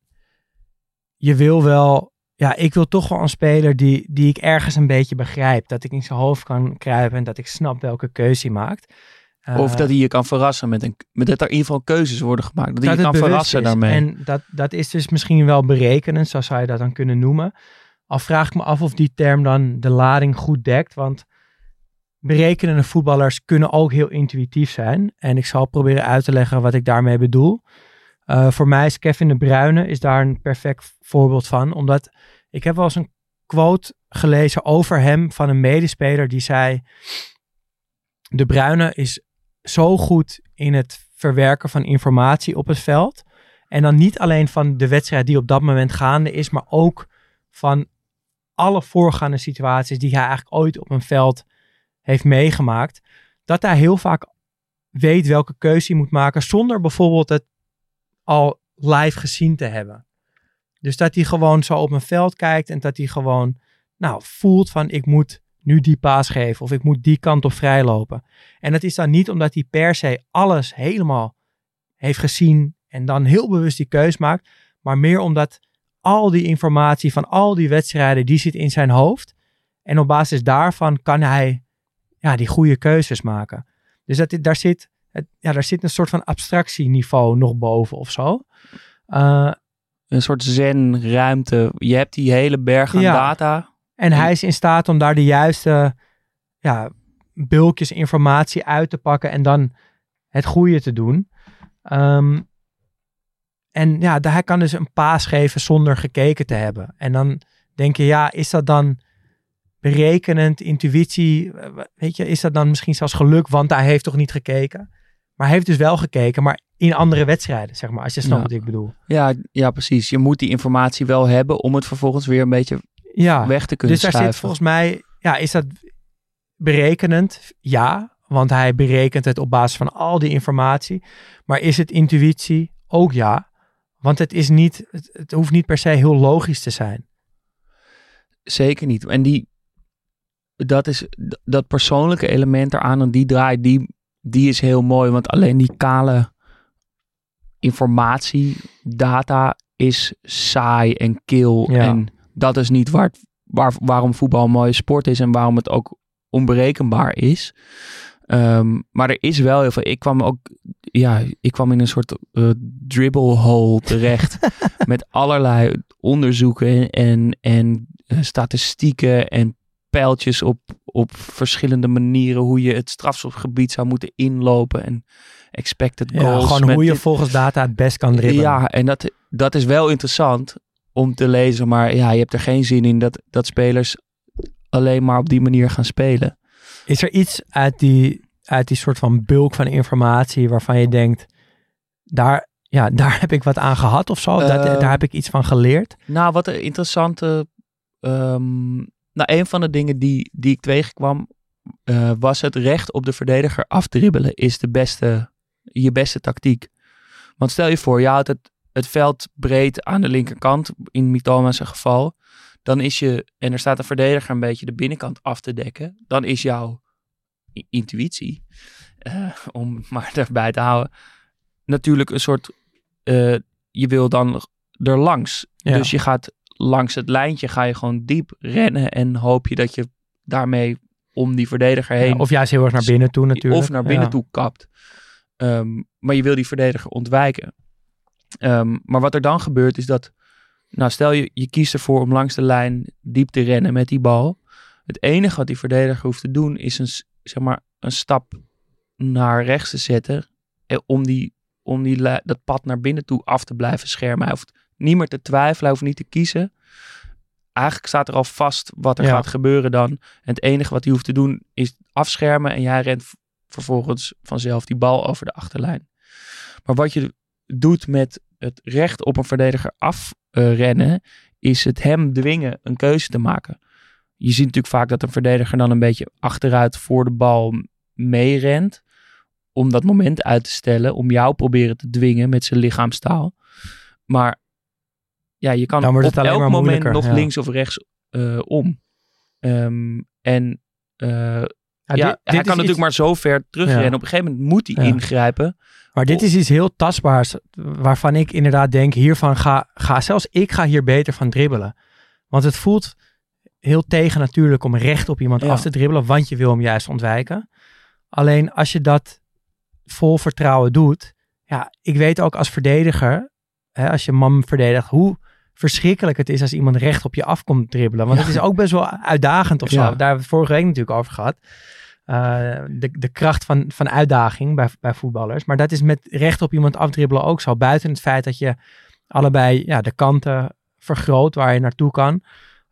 je wil wel, ja, ik wil toch wel een speler die, die ik ergens een beetje begrijp. Dat ik in zijn hoofd kan kruipen en dat ik snap welke keuze hij maakt. Eh, Of dat hij je kan verrassen met, een, met dat er in ieder geval keuzes worden gemaakt. Dat hij je kan verrassen is. daarmee. En dat, dat is dus misschien wel berekenend, zo zou je dat dan kunnen noemen. Al vraag ik me af of die term dan de lading goed dekt, want berekenende voetballers kunnen ook heel intuïtief zijn. En ik zal proberen uit te leggen wat ik daarmee bedoel. Eh, voor mij is Kevin de Bruyne is daar een perfect voorbeeld van, omdat ik heb wel eens een quote gelezen over hem van een medespeler die zei: De Bruyne is zo goed in het verwerken van informatie op het veld En dan niet alleen van de wedstrijd die op dat moment gaande is, maar ook van alle voorgaande situaties die hij eigenlijk ooit op een veld heeft meegemaakt. Dat hij heel vaak weet welke keuze hij moet maken zonder bijvoorbeeld het al live gezien te hebben. Dus dat hij gewoon zo op een veld kijkt en dat hij gewoon nou, voelt van ik moet nu die paas geven of ik moet die kant op vrijlopen. En dat is dan niet omdat hij per se alles helemaal heeft gezien en dan heel bewust die keus maakt, maar meer omdat al die informatie van al die wedstrijden, die zit in zijn hoofd. En op basis daarvan kan hij ja, die goede keuzes maken. Dus dat, daar, zit, het, ja, daar zit een soort van abstractieniveau nog boven of zo. Uh, een soort zen-ruimte. Je hebt die hele berg aan Ja. data. En hij is in staat om daar de juiste ja, bulkjes informatie uit te pakken en dan het goede te doen. Ehm, en ja, hij kan dus een paas geven zonder gekeken te hebben. En dan denk je, ja, is dat dan berekenend, intuïtie? Weet je, is dat dan misschien zelfs geluk, want hij heeft toch niet gekeken? Maar hij heeft dus wel gekeken, maar in andere wedstrijden, zeg maar, als je snapt Ja. wat ik bedoel. Ja, ja, precies. Je moet die informatie wel hebben om het vervolgens weer een beetje Ja, weg te kunnen dus daar schuiven. zit volgens mij, ja, is dat berekenend? Ja, want hij berekent het op basis van al die informatie. Maar is het intuïtie? Ook ja, want het is niet, het, het hoeft niet per se heel logisch te zijn. Zeker niet. En die, dat is dat persoonlijke element eraan en die draait, die, die is heel mooi. Want alleen die kale informatie, data is saai en kil. Ja. En dat is niet waar, waar, waarom voetbal een mooie sport is en waarom het ook onberekenbaar is. Ehm, maar er is wel heel veel. Ik kwam ook, ja, ik kwam in een soort eh, dribble hole terecht met allerlei onderzoeken en, en eh, statistieken en pijltjes op, op verschillende manieren hoe je het strafschopgebied zou moeten inlopen en expected Ja, goals. gewoon met hoe je dit- volgens data het best kan dribbelen. ja, en dat, dat is wel interessant om te lezen, maar ja, je hebt er geen zin in dat, dat spelers alleen maar op die manier gaan spelen. Is er iets uit die, uit die soort van bulk van informatie waarvan je denkt, daar, ja, daar heb ik wat aan gehad of zo? dat, Eh, daar heb ik iets van geleerd? Nou, wat een interessante. ehm, nou, een van de dingen die, die ik tegenkwam. eh, was het recht op de verdediger afdribbelen. Is de beste, je beste tactiek. Want stel je voor, je houdt het, het veld breed aan de linkerkant. In Mitoma's geval. Dan is je. En er staat een verdediger een beetje de binnenkant af te dekken. Dan is jouw intuïtie. eh, om maar erbij te houden. Natuurlijk een soort. eh, je wil dan er langs. Ja. Dus je gaat langs het lijntje, ga je gewoon diep rennen en hoop je dat je daarmee om die verdediger heen Ja, of juist heel erg naar binnen toe natuurlijk. of naar binnen Ja. toe kapt. Ehm, maar je wil die verdediger ontwijken. Ehm, maar wat er dan gebeurt is dat, nou stel je, je kiest ervoor om langs de lijn diep te rennen met die bal. Het enige wat die verdediger hoeft te doen is een, zeg maar, een stap naar rechts te zetten. eh, Om, die, om die, dat pad naar binnen toe af te blijven schermen. Hij hoeft niet meer te twijfelen, hij hoeft niet te kiezen. Eigenlijk staat er al vast wat er Ja. gaat gebeuren dan. En het enige wat hij hoeft te doen is afschermen. En jij rent vervolgens vanzelf die bal over de achterlijn. Maar wat je doet met het recht op een verdediger afrennen, is het hem dwingen een keuze te maken. Je ziet natuurlijk vaak dat een verdediger dan een beetje achteruit voor de bal meerent. Om dat moment uit te stellen. Om jou proberen te dwingen met zijn lichaamstaal. Maar ja, je kan op elk moment nog ja. links of rechts eh, om. Ehm, en eh, Ja, ja, dit- hij dit kan natuurlijk iets- maar zo ver terugrennen. Ja. Op een gegeven moment moet hij ingrijpen. Maar dit is iets heel tastbaars, waarvan ik inderdaad denk, hiervan ga, ga, zelfs ik ga hier beter van dribbelen. Want het voelt heel tegen natuurlijk om recht op iemand Ja. af te dribbelen, want je wil hem juist ontwijken. Alleen als je dat vol vertrouwen doet, ja, ik weet ook als verdediger, hè, als je man verdedigt, hoe verschrikkelijk het is als iemand recht op je afkomt dribbelen. Want Ja. het is ook best wel uitdagend of zo. Ja. Daar hebben we het vorige week natuurlijk over gehad. Eh, de, de kracht van, van uitdaging bij, bij voetballers. Maar dat is met recht op iemand afdribbelen ook zo. Buiten het feit dat je allebei ja, de kanten vergroot waar je naartoe kan.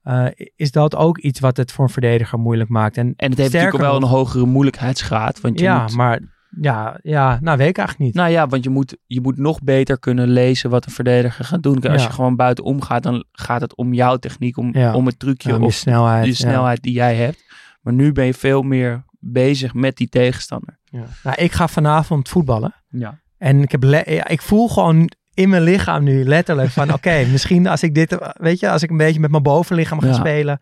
eh, is dat ook iets wat het voor een verdediger moeilijk maakt. En, En het heeft sterker natuurlijk wel nog- een hogere moeilijkheidsgraad. Want je ja, moet, maar Ja, ja, nou weet ik eigenlijk niet. Nou ja, want je moet, je moet nog beter kunnen lezen wat een verdediger gaat doen. Als Ja. je gewoon buitenom gaat, dan gaat het om jouw techniek, om, Ja. om het trucje Ja, om je of snelheid, de snelheid die jij hebt. Maar nu ben je veel meer bezig met die tegenstander. Ja. Nou, ik ga vanavond voetballen. Ja. En ik, heb ik voel gewoon in mijn lichaam nu letterlijk van... Oké, misschien als ik dit... Weet je, als ik een beetje met mijn bovenlichaam ga Ja. spelen...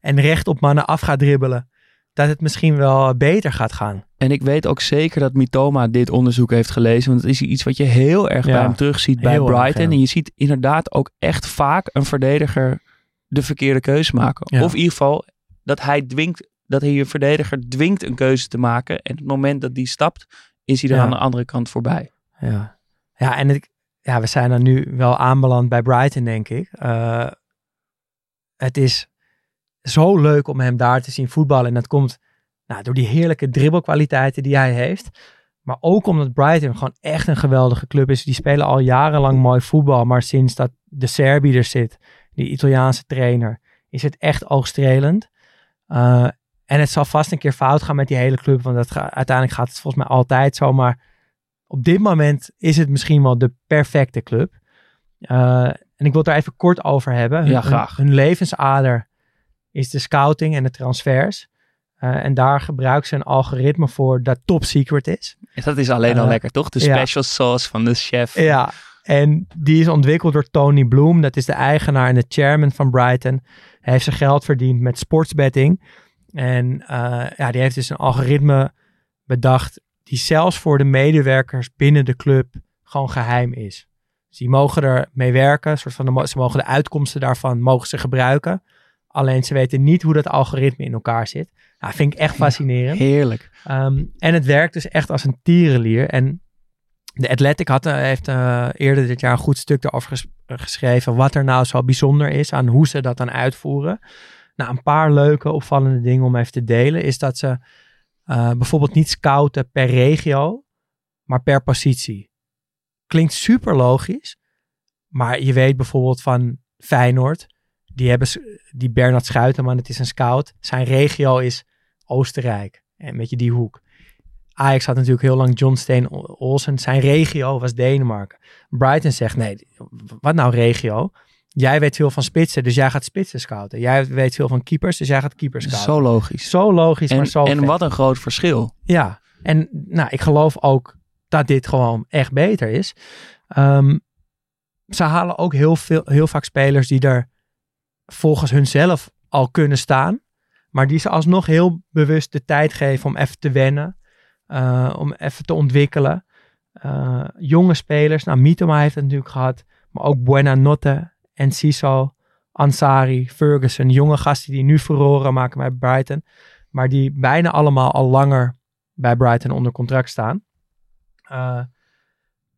En recht op mannen af ga dribbelen... Dat het misschien wel beter gaat gaan. En ik weet ook zeker dat Mitoma dit onderzoek heeft gelezen. Want het is iets wat je heel erg Ja, bij hem terugziet bij heel erg, Brighton. ja. En je ziet inderdaad ook echt vaak een verdediger de verkeerde keuze maken. Of in ieder geval dat hij dwingt, dat hij een verdediger dwingt een keuze te maken. En op het moment dat die stapt, is hij er Ja. aan de andere kant voorbij. Ja, ja en ik, ja, we zijn dan nu wel aanbeland bij Brighton, denk ik. Eh, het is zo leuk om hem daar te zien voetballen. En dat komt nou, door die heerlijke dribbelkwaliteiten die hij heeft. Maar ook omdat Brighton gewoon echt een geweldige club is. Die spelen al jarenlang mooi voetbal. Maar sinds dat de Serbi er zit, die Italiaanse trainer, is het echt oogstrelend. Eh, en het zal vast een keer fout gaan met die hele club. Want dat ga- uiteindelijk gaat het volgens mij altijd zo. Maar op dit moment is het misschien wel de perfecte club. Eh, en ik wil het daar even kort over hebben. Hun- Ja, graag. Hun, hun levensader is de scouting en de transfers. Eh, en daar gebruiken ze een algoritme voor dat top secret is. En dat is alleen al Eh, lekker, toch? De ja. special sauce van de chef. Ja, en die is ontwikkeld door Tony Bloom. Dat is de eigenaar en de chairman van Brighton. Hij heeft zijn geld verdiend met sportsbetting. En eh, ja, die heeft dus een algoritme bedacht die zelfs voor de medewerkers binnen de club gewoon geheim is. Dus die mogen er mee werken. Soort van de, ze mogen de uitkomsten daarvan mogen ze gebruiken. Alleen ze weten niet hoe dat algoritme in elkaar zit. Nou, vind ik echt fascinerend. Heerlijk. Ehm, en het werkt dus echt als een tierenlier. En de Athletic had, eh, heeft eh, eerder dit jaar een goed stuk erover ges- geschreven. Wat er nou zo bijzonder is aan hoe ze dat dan uitvoeren. Nou, een paar leuke opvallende dingen om even te delen. Is dat ze eh, bijvoorbeeld niet scouten per regio, maar per positie. Klinkt super logisch. Maar je weet bijvoorbeeld van Feyenoord. Die hebben die Bernard Schuitenman, het is een scout. Zijn regio is Oostenrijk. En weet je die hoek. Ajax had natuurlijk heel lang John Steen Olsen. Zijn regio was Denemarken. Brighton zegt nee, wat nou regio? Jij weet veel van spitsen, dus jij gaat spitsen scouten. Jij weet veel van keepers, dus jij gaat keepers scouten. Zo logisch. Zo logisch, En, maar zo en vet. wat een groot verschil. Ja, en nou, ik geloof ook dat dit gewoon echt beter is. Ehm, ze halen ook heel, veel, heel vaak spelers die er volgens hunzelf al kunnen staan. Maar die ze alsnog heel bewust de tijd geven om even te wennen. eh, om even te ontwikkelen. Eh, jonge spelers, nou Mitoma heeft het natuurlijk gehad. Maar ook Buenanotte, Enciso, Ansari, Ferguson. Jonge gasten die nu furoren maken bij Brighton. Maar die bijna allemaal al langer bij Brighton onder contract staan. Eh,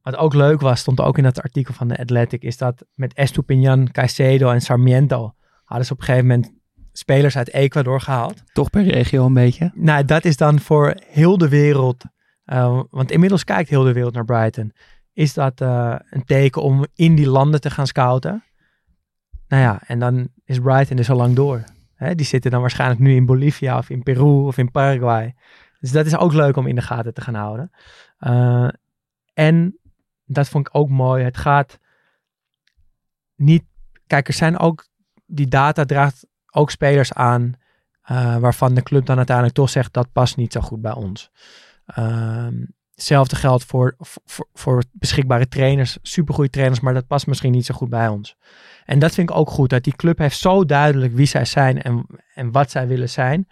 wat ook leuk was, stond ook in dat artikel van de Athletic, is dat met Estupiñan, Caicedo en Sarmiento hadden ze op een gegeven moment spelers uit Ecuador gehaald. Toch per regio een beetje. Nou, dat is dan voor heel de wereld, eh, want inmiddels kijkt heel de wereld naar Brighton, is dat eh, een teken om in die landen te gaan scouten. Nou ja, en dan is Brighton dus al lang door. Die zitten dan waarschijnlijk nu in Bolivia of in Peru of in Paraguay. Dus dat is ook leuk om in de gaten te gaan houden. Eh, en dat vond ik ook mooi. Het gaat niet. Kijk, er zijn ook. Die data draagt ook spelers aan. eh, waarvan de club dan uiteindelijk toch zegt dat past niet zo goed bij ons. Ehm, hetzelfde geldt voor, voor, voor beschikbare trainers, supergoeie trainers, maar dat past misschien niet zo goed bij ons. En dat vind ik ook goed, dat die club heeft zo duidelijk wie zij zijn en, en wat zij willen zijn,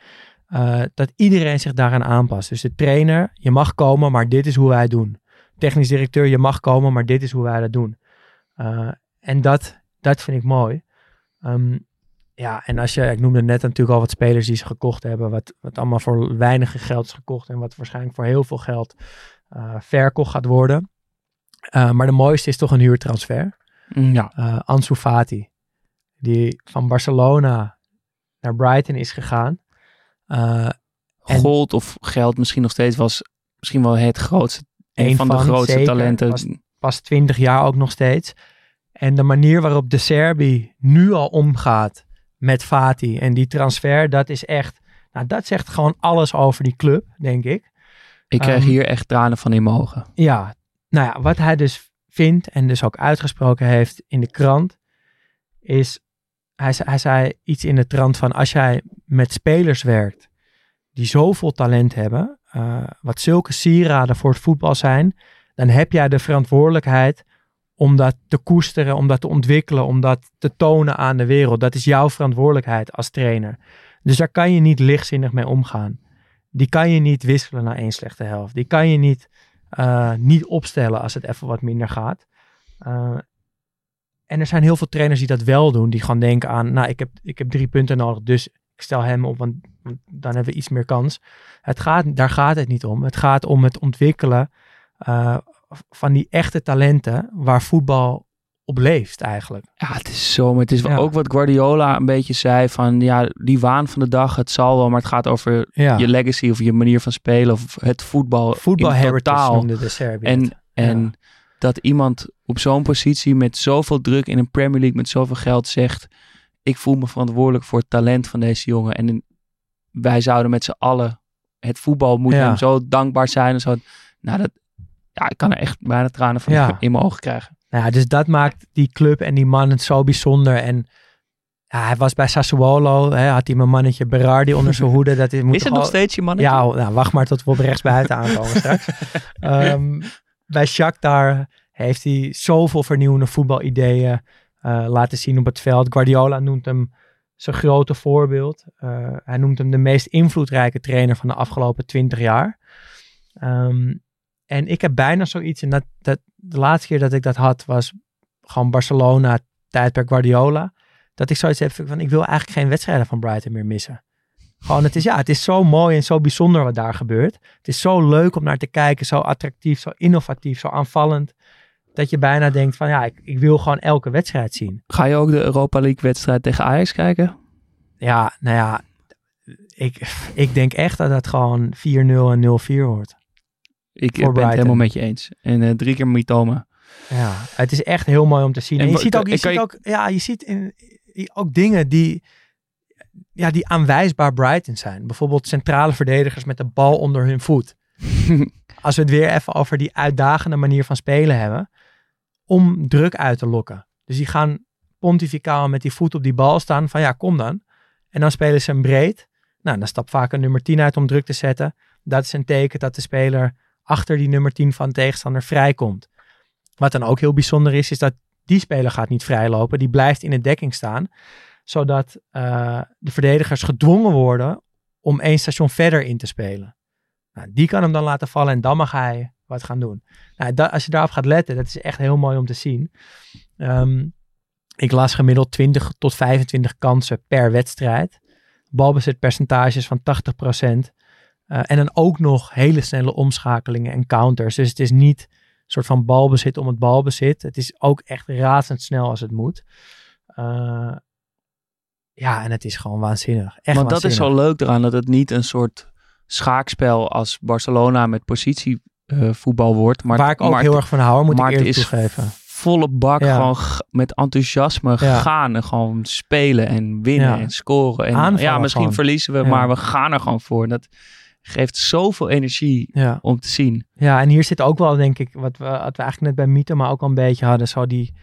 eh, dat iedereen zich daaraan aanpast. Dus de trainer, je mag komen, maar dit is hoe wij het doen. Technisch directeur, je mag komen, maar dit is hoe wij dat doen. Eh, en dat, dat vind ik mooi. Ehm, ja, en als je, ik noemde net natuurlijk al wat spelers die ze gekocht hebben, wat, wat allemaal voor weinig geld is gekocht en wat waarschijnlijk voor heel veel geld verkocht gaat worden. Eh, maar de mooiste is toch een huurtransfer. Ja. Eh Ansu Fati, die van Barcelona naar Brighton is gegaan. Eh, Gold of geld misschien nog steeds was misschien wel het grootste. Een, van, de grootste zeker. talenten. Was- pas 20 jaar ook nog steeds. En de manier waarop de Serbi nu al omgaat met Fati en die transfer, dat is echt, nou dat zegt gewoon alles over die club, denk ik. Ik krijg Ehm, hier echt tranen van in mijn ogen. Ja, nou ja, wat hij dus vindt en dus ook uitgesproken heeft in de krant, is, hij, hij zei iets in de trant van, als jij met spelers werkt die zoveel talent hebben, eh, wat zulke sieraden voor het voetbal zijn, dan heb jij de verantwoordelijkheid om dat te koesteren, om dat te ontwikkelen, om dat te tonen aan de wereld. Dat is jouw verantwoordelijkheid als trainer. Dus daar kan je niet lichtzinnig mee omgaan. Die kan je niet wisselen naar één slechte helft. Die kan je niet eh, niet opstellen als het even wat minder gaat. Eh, en er zijn heel veel trainers die dat wel doen. Die gewoon denken aan, nou, ik heb, ik heb drie punten nodig, dus ik stel hem op, want, want dan hebben we iets meer kans. Het gaat, daar gaat het niet om. Het gaat om het ontwikkelen eh, van die echte talenten waar voetbal op leeft eigenlijk. Ja, het is zo. Maar het is Ja. ook wat Guardiola een beetje zei van ja, die waan van de dag, het zal wel, maar het gaat over Ja. je legacy of je manier van spelen of het voetbal, Voetbal heritage de Serbië En, en Ja. dat iemand op zo'n positie met zoveel druk in een Premier League met zoveel geld zegt, ik voel me verantwoordelijk voor het talent van deze jongen. En wij zouden met z'n allen, het voetbal moet Ja. hem zo dankbaar zijn. En zo. Nou, dat, ja, ik kan er echt bijna tranen van Ja. in mijn ogen krijgen. Nou ja, dus dat maakt die club en die man het zo bijzonder. En ja, hij was bij Sassuolo, hè, had hij mijn mannetje Berardi onder zijn hoede. Dat is, moet Is het nog steeds je man? Ja, nou, wacht maar tot we op rechtsbuiten aankomen straks. Ehm, bij Shakhtar heeft hij zoveel vernieuwende voetbalideeën eh, laten zien op het veld. Guardiola noemt hem zijn grote voorbeeld. Eh, hij noemt hem de meest invloedrijke trainer van de afgelopen twintig jaar. Ehm, en ik heb bijna zoiets, en dat, dat, de laatste keer dat ik dat had was gewoon Barcelona, tijdperk Guardiola. Dat ik zoiets heb van, ik wil eigenlijk geen wedstrijden van Brighton meer missen. Gewoon, het is, ja, het is zo mooi en zo bijzonder wat daar gebeurt. Het is zo leuk om naar te kijken, zo attractief, zo innovatief, zo aanvallend. Dat je bijna denkt van, ja, ik, ik wil gewoon elke wedstrijd zien. Ga je ook de Europa League wedstrijd tegen Ajax kijken? Ja, nou ja, ik, ik denk echt dat het gewoon 4-0 en 0-4 wordt. Ik Voor ben het helemaal met je eens. En eh, drie keer Mitoma. Ja, het is echt heel mooi om te zien. En En je ziet ook, je ziet je- ook, ja, je ziet in, ook dingen die, ja, die aanwijsbaar Brighton zijn. Bijvoorbeeld centrale verdedigers met de bal onder hun voet. Als we het weer even over die uitdagende manier van spelen hebben, om druk uit te lokken. Dus die gaan pontificaal met die voet op die bal staan van ja, kom dan. En dan spelen ze hem breed. Nou, dan stapt vaak een nummer 10 uit om druk te zetten. Dat is een teken dat de speler achter die nummer 10 van de tegenstander vrijkomt. Wat dan ook heel bijzonder is, is dat die speler gaat niet vrijlopen. Die blijft in de dekking staan. Zodat eh, de verdedigers gedwongen worden om één station verder in te spelen. Nou, die kan hem dan laten vallen en dan mag hij wat gaan doen. Nou, da- als je daarop gaat letten, dat is echt heel mooi om te zien. Ehm, ik las gemiddeld 20 tot 25 kansen per wedstrijd. Balbezitpercentages van 80%. Eh, en dan ook nog hele snelle omschakelingen en counters. Dus het is niet een soort van balbezit om het balbezit. Het is ook echt razendsnel als het moet. Eh, ja, en het is gewoon waanzinnig. Echt Want dat is zo leuk eraan, dat het niet een soort schaakspel als Barcelona met positievoetbal wordt. Maar, Waar ik ook heel erg van hou, moet ik eerlijk is toegeven. volle bak Ja. gewoon met enthousiasme Ja. gaan en gewoon spelen en winnen Ja. en scoren. En Aanvallen ja, misschien gewoon. verliezen we, maar we gaan er gewoon voor. Dat geeft zoveel energie Ja. om te zien. Ja, en hier zit ook wel, denk ik, wat we, wat we eigenlijk net bij Mythe, maar ook al een beetje hadden, zo die,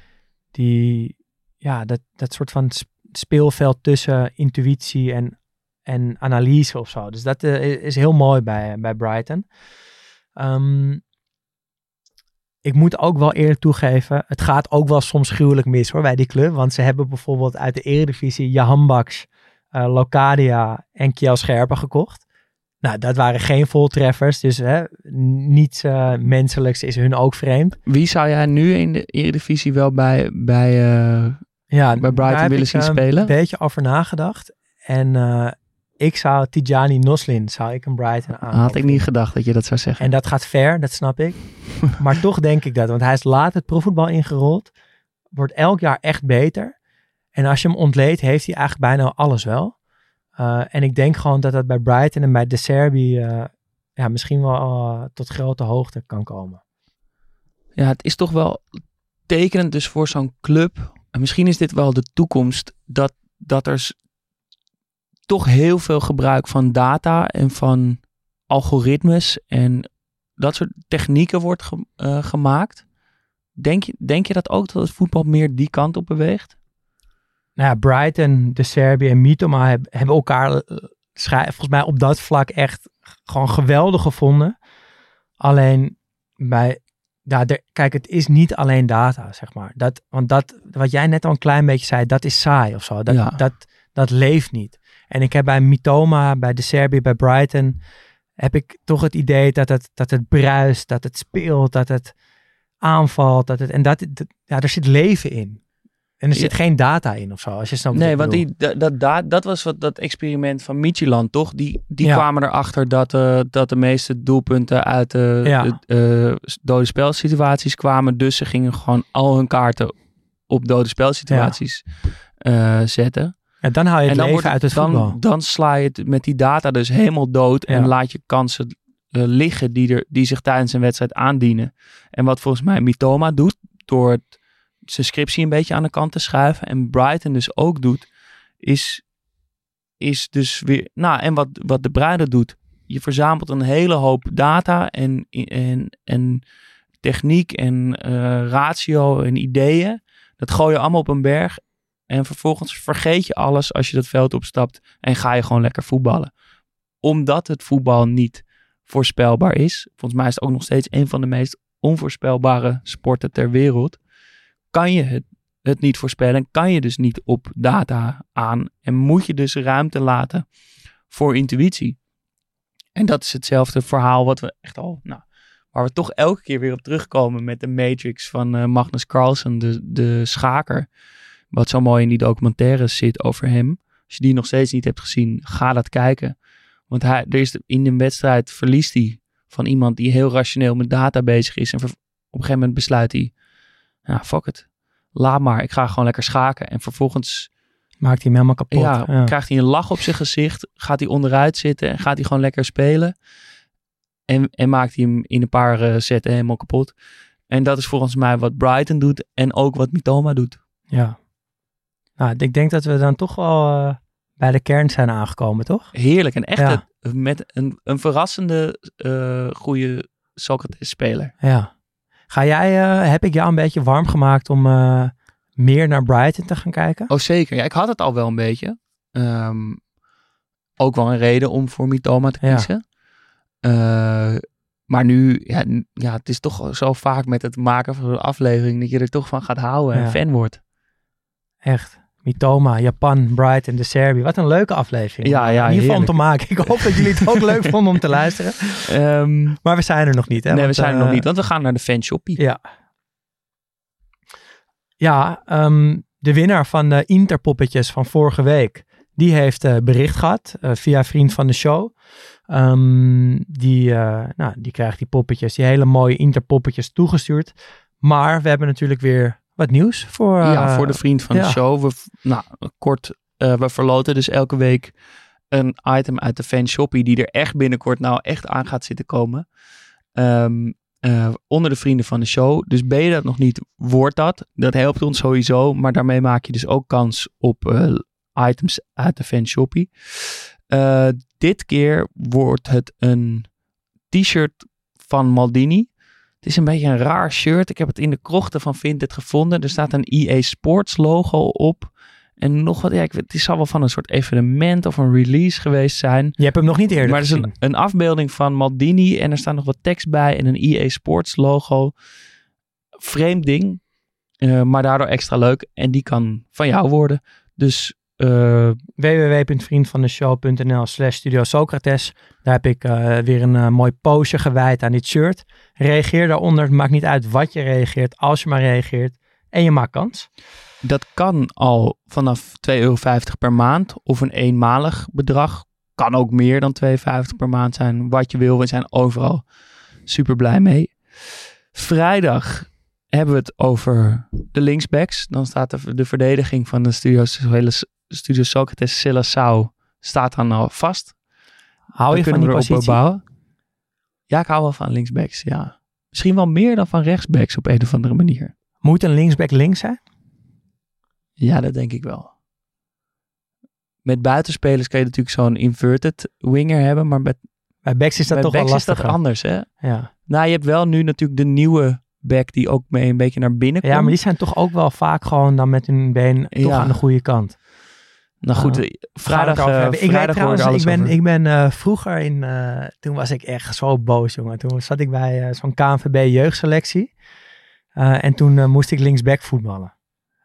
die ja, dat, dat soort van sp- speelveld tussen intuïtie en, en analyse of zo. Dus dat eh, is heel mooi bij, bij Brighton. Ehm, ik moet ook wel eerlijk toegeven, het gaat ook wel soms gruwelijk mis hoor bij die club. Want ze hebben bijvoorbeeld uit de Eredivisie Jahan Baks, eh, Locadia en Kiel Scherpen gekocht. Nou, dat waren geen voltreffers. Dus hè, niets eh, menselijks is hun ook vreemd. Wie zou jij nu in de Eredivisie wel bij, bij, eh, Ja, bij Brighton heb willen zien eh, spelen? een beetje over nagedacht. En ik zou Tijani Noslin, zou ik een Brighton aan. Had ik niet gedacht dat je dat zou zeggen. En dat gaat ver, dat snap ik. maar toch denk ik dat, want hij is laat het profvoetbal ingerold. Wordt elk jaar echt beter. En als je hem ontleedt, heeft hij eigenlijk bijna alles wel. Eh, en ik denk gewoon dat dat bij Brighton en bij De Serbi eh, ja, misschien wel eh, tot grote hoogte kan komen. Ja, het is toch wel tekenend dus voor zo'n club. En misschien is dit wel de toekomst. Dat, dat er toch heel veel gebruik van data en van algoritmes en dat soort technieken wordt ge- gemaakt. Denk je, denk je dat ook dat het voetbal meer die kant op beweegt? Nou ja, Brighton, De Serbië en Mitoma heb- hebben elkaar eh, volgens mij op dat vlak echt gewoon geweldig gevonden. Alleen bij, ja, er- kijk, het is niet alleen data, zeg maar. Dat, want dat, wat jij net al een klein beetje zei, dat is saai of zo. Dat, Ja. dat, dat leeft niet. En ik heb bij Mitoma, bij De Serbië, bij Brighton, heb ik toch het idee dat het, dat het bruist, dat het speelt, dat het aanvalt. Dat het, en dat, dat- ja, er zit leven in. En er Ja. zit geen data in of zo, als je snapt Nee, want die, dat, dat, dat, was wat, dat experiment van Midtjylland, toch? Die, die Ja. kwamen erachter dat, eh, dat de meeste doelpunten uit de, Ja. de, eh, dode spelsituaties kwamen. Dus ze gingen gewoon al hun kaarten op dode spelsituaties eh, zetten. Ja, dan haal je het en dan, leven uit het dan, voetbal. dan sla je het met die data dus helemaal dood. En laat je kansen liggen die, er, die zich tijdens een wedstrijd aandienen. En wat volgens mij Mitoma doet, door het, zijn scriptie een beetje aan de kant te schuiven. En Brighton dus ook doet, is, is dus weer... Nou, en wat, wat de Bruyne doet. Je verzamelt een hele hoop data en, en, en techniek en eh, ratio en ideeën. Dat gooi je allemaal op een berg. En vervolgens vergeet je alles als je dat veld opstapt en ga je gewoon lekker voetballen. Omdat het voetbal niet voorspelbaar is. Volgens mij is het ook nog steeds een van de meest onvoorspelbare sporten ter wereld. Kan je het, het niet voorspellen en kan je dus niet op data aan. En moet je dus ruimte laten voor intuïtie. En dat is hetzelfde verhaal wat we echt al, nou, waar we toch elke keer weer op terugkomen met de Matrix van eh, Magnus Carlsen, de, de schaker. Wat zo mooi in die documentaire zit over hem. Als je die nog steeds niet hebt gezien, ga dat kijken. Want hij, er is in een wedstrijd verliest hij van iemand die heel rationeel met data bezig is. En op een gegeven moment besluit hij, ja, fuck it. Laat maar, ik ga gewoon lekker schaken. En vervolgens Maakt hij hem helemaal kapot. ja, Ja. krijgt hij een lach op zijn gezicht. Gaat hij onderuit zitten en gaat hij gewoon lekker spelen. En, en maakt hij hem in een paar eh, zetten helemaal kapot. En dat is volgens mij wat Brighton doet en ook wat Mitoma doet. Ja. Nou, ik denk dat we dan toch wel eh, bij de kern zijn aangekomen, toch? Heerlijk en echt Ja. het- met een, een verrassende eh goede Socrates-speler. Ja. Ga jij, eh, heb ik jou een beetje warm gemaakt om eh, meer naar Brighton te gaan kijken? Oh zeker, ja, ik had het al wel een beetje. Ehm, ook wel een reden om voor Mitoma te Ja. kiezen. Eh, maar nu, ja, ja, het is toch zo vaak met het maken van een aflevering dat je er toch van gaat houden en fan wordt. Echt. Mitoma, Japan, Brighton, de Serbië. Wat een leuke aflevering. Ja, ja, In ieder geval om te maken. Ik hoop dat jullie het ook leuk vonden om te luisteren. Ehm, Maar we zijn er nog niet, hè? nee, we zijn er eh, nog niet, want we gaan naar de fanshoppie. Ja. Ja, ehm, de winnaar van de Interpoppetjes van vorige week, die heeft eh, bericht gehad eh, via vriend van de show. Ehm, die, eh, nou, die krijgt die poppetjes, die hele mooie Interpoppetjes toegestuurd. Maar we hebben natuurlijk weer wat nieuws voor... eh, ja, voor de vriend van de show. We, nou, kort, eh, we verloten dus elke week een item uit de fanshoppie die er echt binnenkort nou echt aan gaat zitten komen. Ehm, eh, onder de vrienden van de show. Dus ben je dat nog niet, wordt dat. Dat helpt ons sowieso. Maar daarmee maak je dus ook kans op eh, items uit de fanshoppie. Eh dit keer wordt het een t-shirt van Maldini. Het is een beetje een raar shirt. Ik heb het in de krochten van Vinted gevonden. Er staat een EA Sports logo op. En nog wat, ja, ik weet, het zal wel van een soort evenement of een release geweest zijn. Je hebt hem nog niet eerder Maar er is een, een afbeelding van Maldini en er staat nog wat tekst bij en een EA Sports logo. Vreemd ding, eh, maar daardoor extra leuk. En die kan van jou worden. Dus www.vriendvandeshow.nl slash Studio Socrates. Daar heb ik eh, weer een eh, mooi postje gewijd aan dit shirt. Reageer daaronder. Het maakt niet uit wat je reageert. Als je maar reageert. En je maakt kans. dat kan al vanaf 2,50 euro per maand of een eenmalig bedrag. Kan ook meer dan 2,50 per maand zijn. Wat je wil. We zijn overal super blij mee. Vrijdag hebben we het over de linksbacks. Dan staat de, de verdediging van de Studio, hele Studio Socrates Silasau staat dan al vast. Hou Dan je van die positie? Ja, ik hou wel van linksbacks, ja. Misschien wel meer dan van rechtsbacks op een of andere manier. Moet een linksback links zijn? Ja, dat denk ik wel. Met buitenspelers kan je natuurlijk zo'n inverted winger hebben, maar met Bij backs is dat Bij toch wel backs is dat anders, hè? Ja. Nou, je hebt wel nu natuurlijk de nieuwe back die ook mee een beetje naar binnen komt. ja, maar die zijn toch ook wel vaak gewoon dan met hun been toch Ja. aan de goede kant. Nou goed, Ja. eh, vrijdag, eh, ik weet trouwens, ik alles ben, over. ik ben eh, vroeger in, toen was ik echt zo boos, jongen. Toen zat ik bij zo'n KNVB jeugdselectie. En toen moest ik linksback voetballen.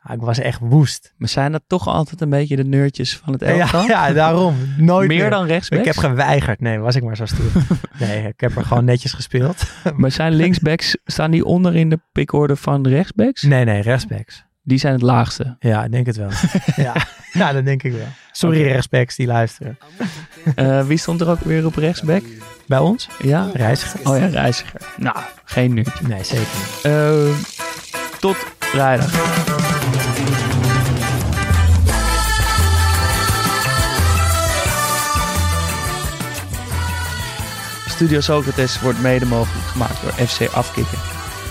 Ja, ik was echt woest. Maar zijn dat toch altijd een beetje de neurtjes van het Ja, elftal? ja, daarom. Nooit Meer meer. dan rechtsbacks? Ik heb geweigerd. Nee, was ik maar zo stoer. nee, ik heb er gewoon netjes gespeeld. Maar zijn linksbacks, staan die onder in de pickorde van rechtsbacks? Nee, nee, rechtsbacks. Die zijn het laagste. Ja, ik denk het wel. ja. ja, dat denk ik wel. Sorry, rechtsbacks die luisteren. Eh, wie stond er ook weer op rechtsback? Bij ons? Ja? Reiziger. Oh ja, Reiziger. Nou, geen nuurtje. Nee, zeker niet. Eh, tot vrijdag. Studio Socrates wordt mede mogelijk gemaakt door FC Afkikken.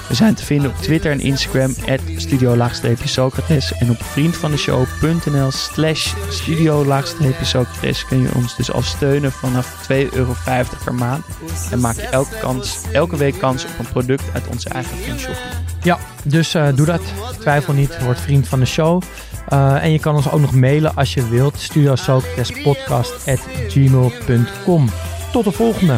We zijn te vinden op Twitter en Instagram, studio-socrates. En op vriendvandeshow.nl slash studio-socrates kun je ons dus al steunen vanaf 2,50 euro per maand. En maak je elke, kans, elke week kans op een product uit onze eigen vriendshop. Ja, dus eh, doe dat. Twijfel niet, word vriend van de show. Eh, en je kan ons ook nog mailen als je wilt. studiosocratespodcast.gmail.com Tot de volgende.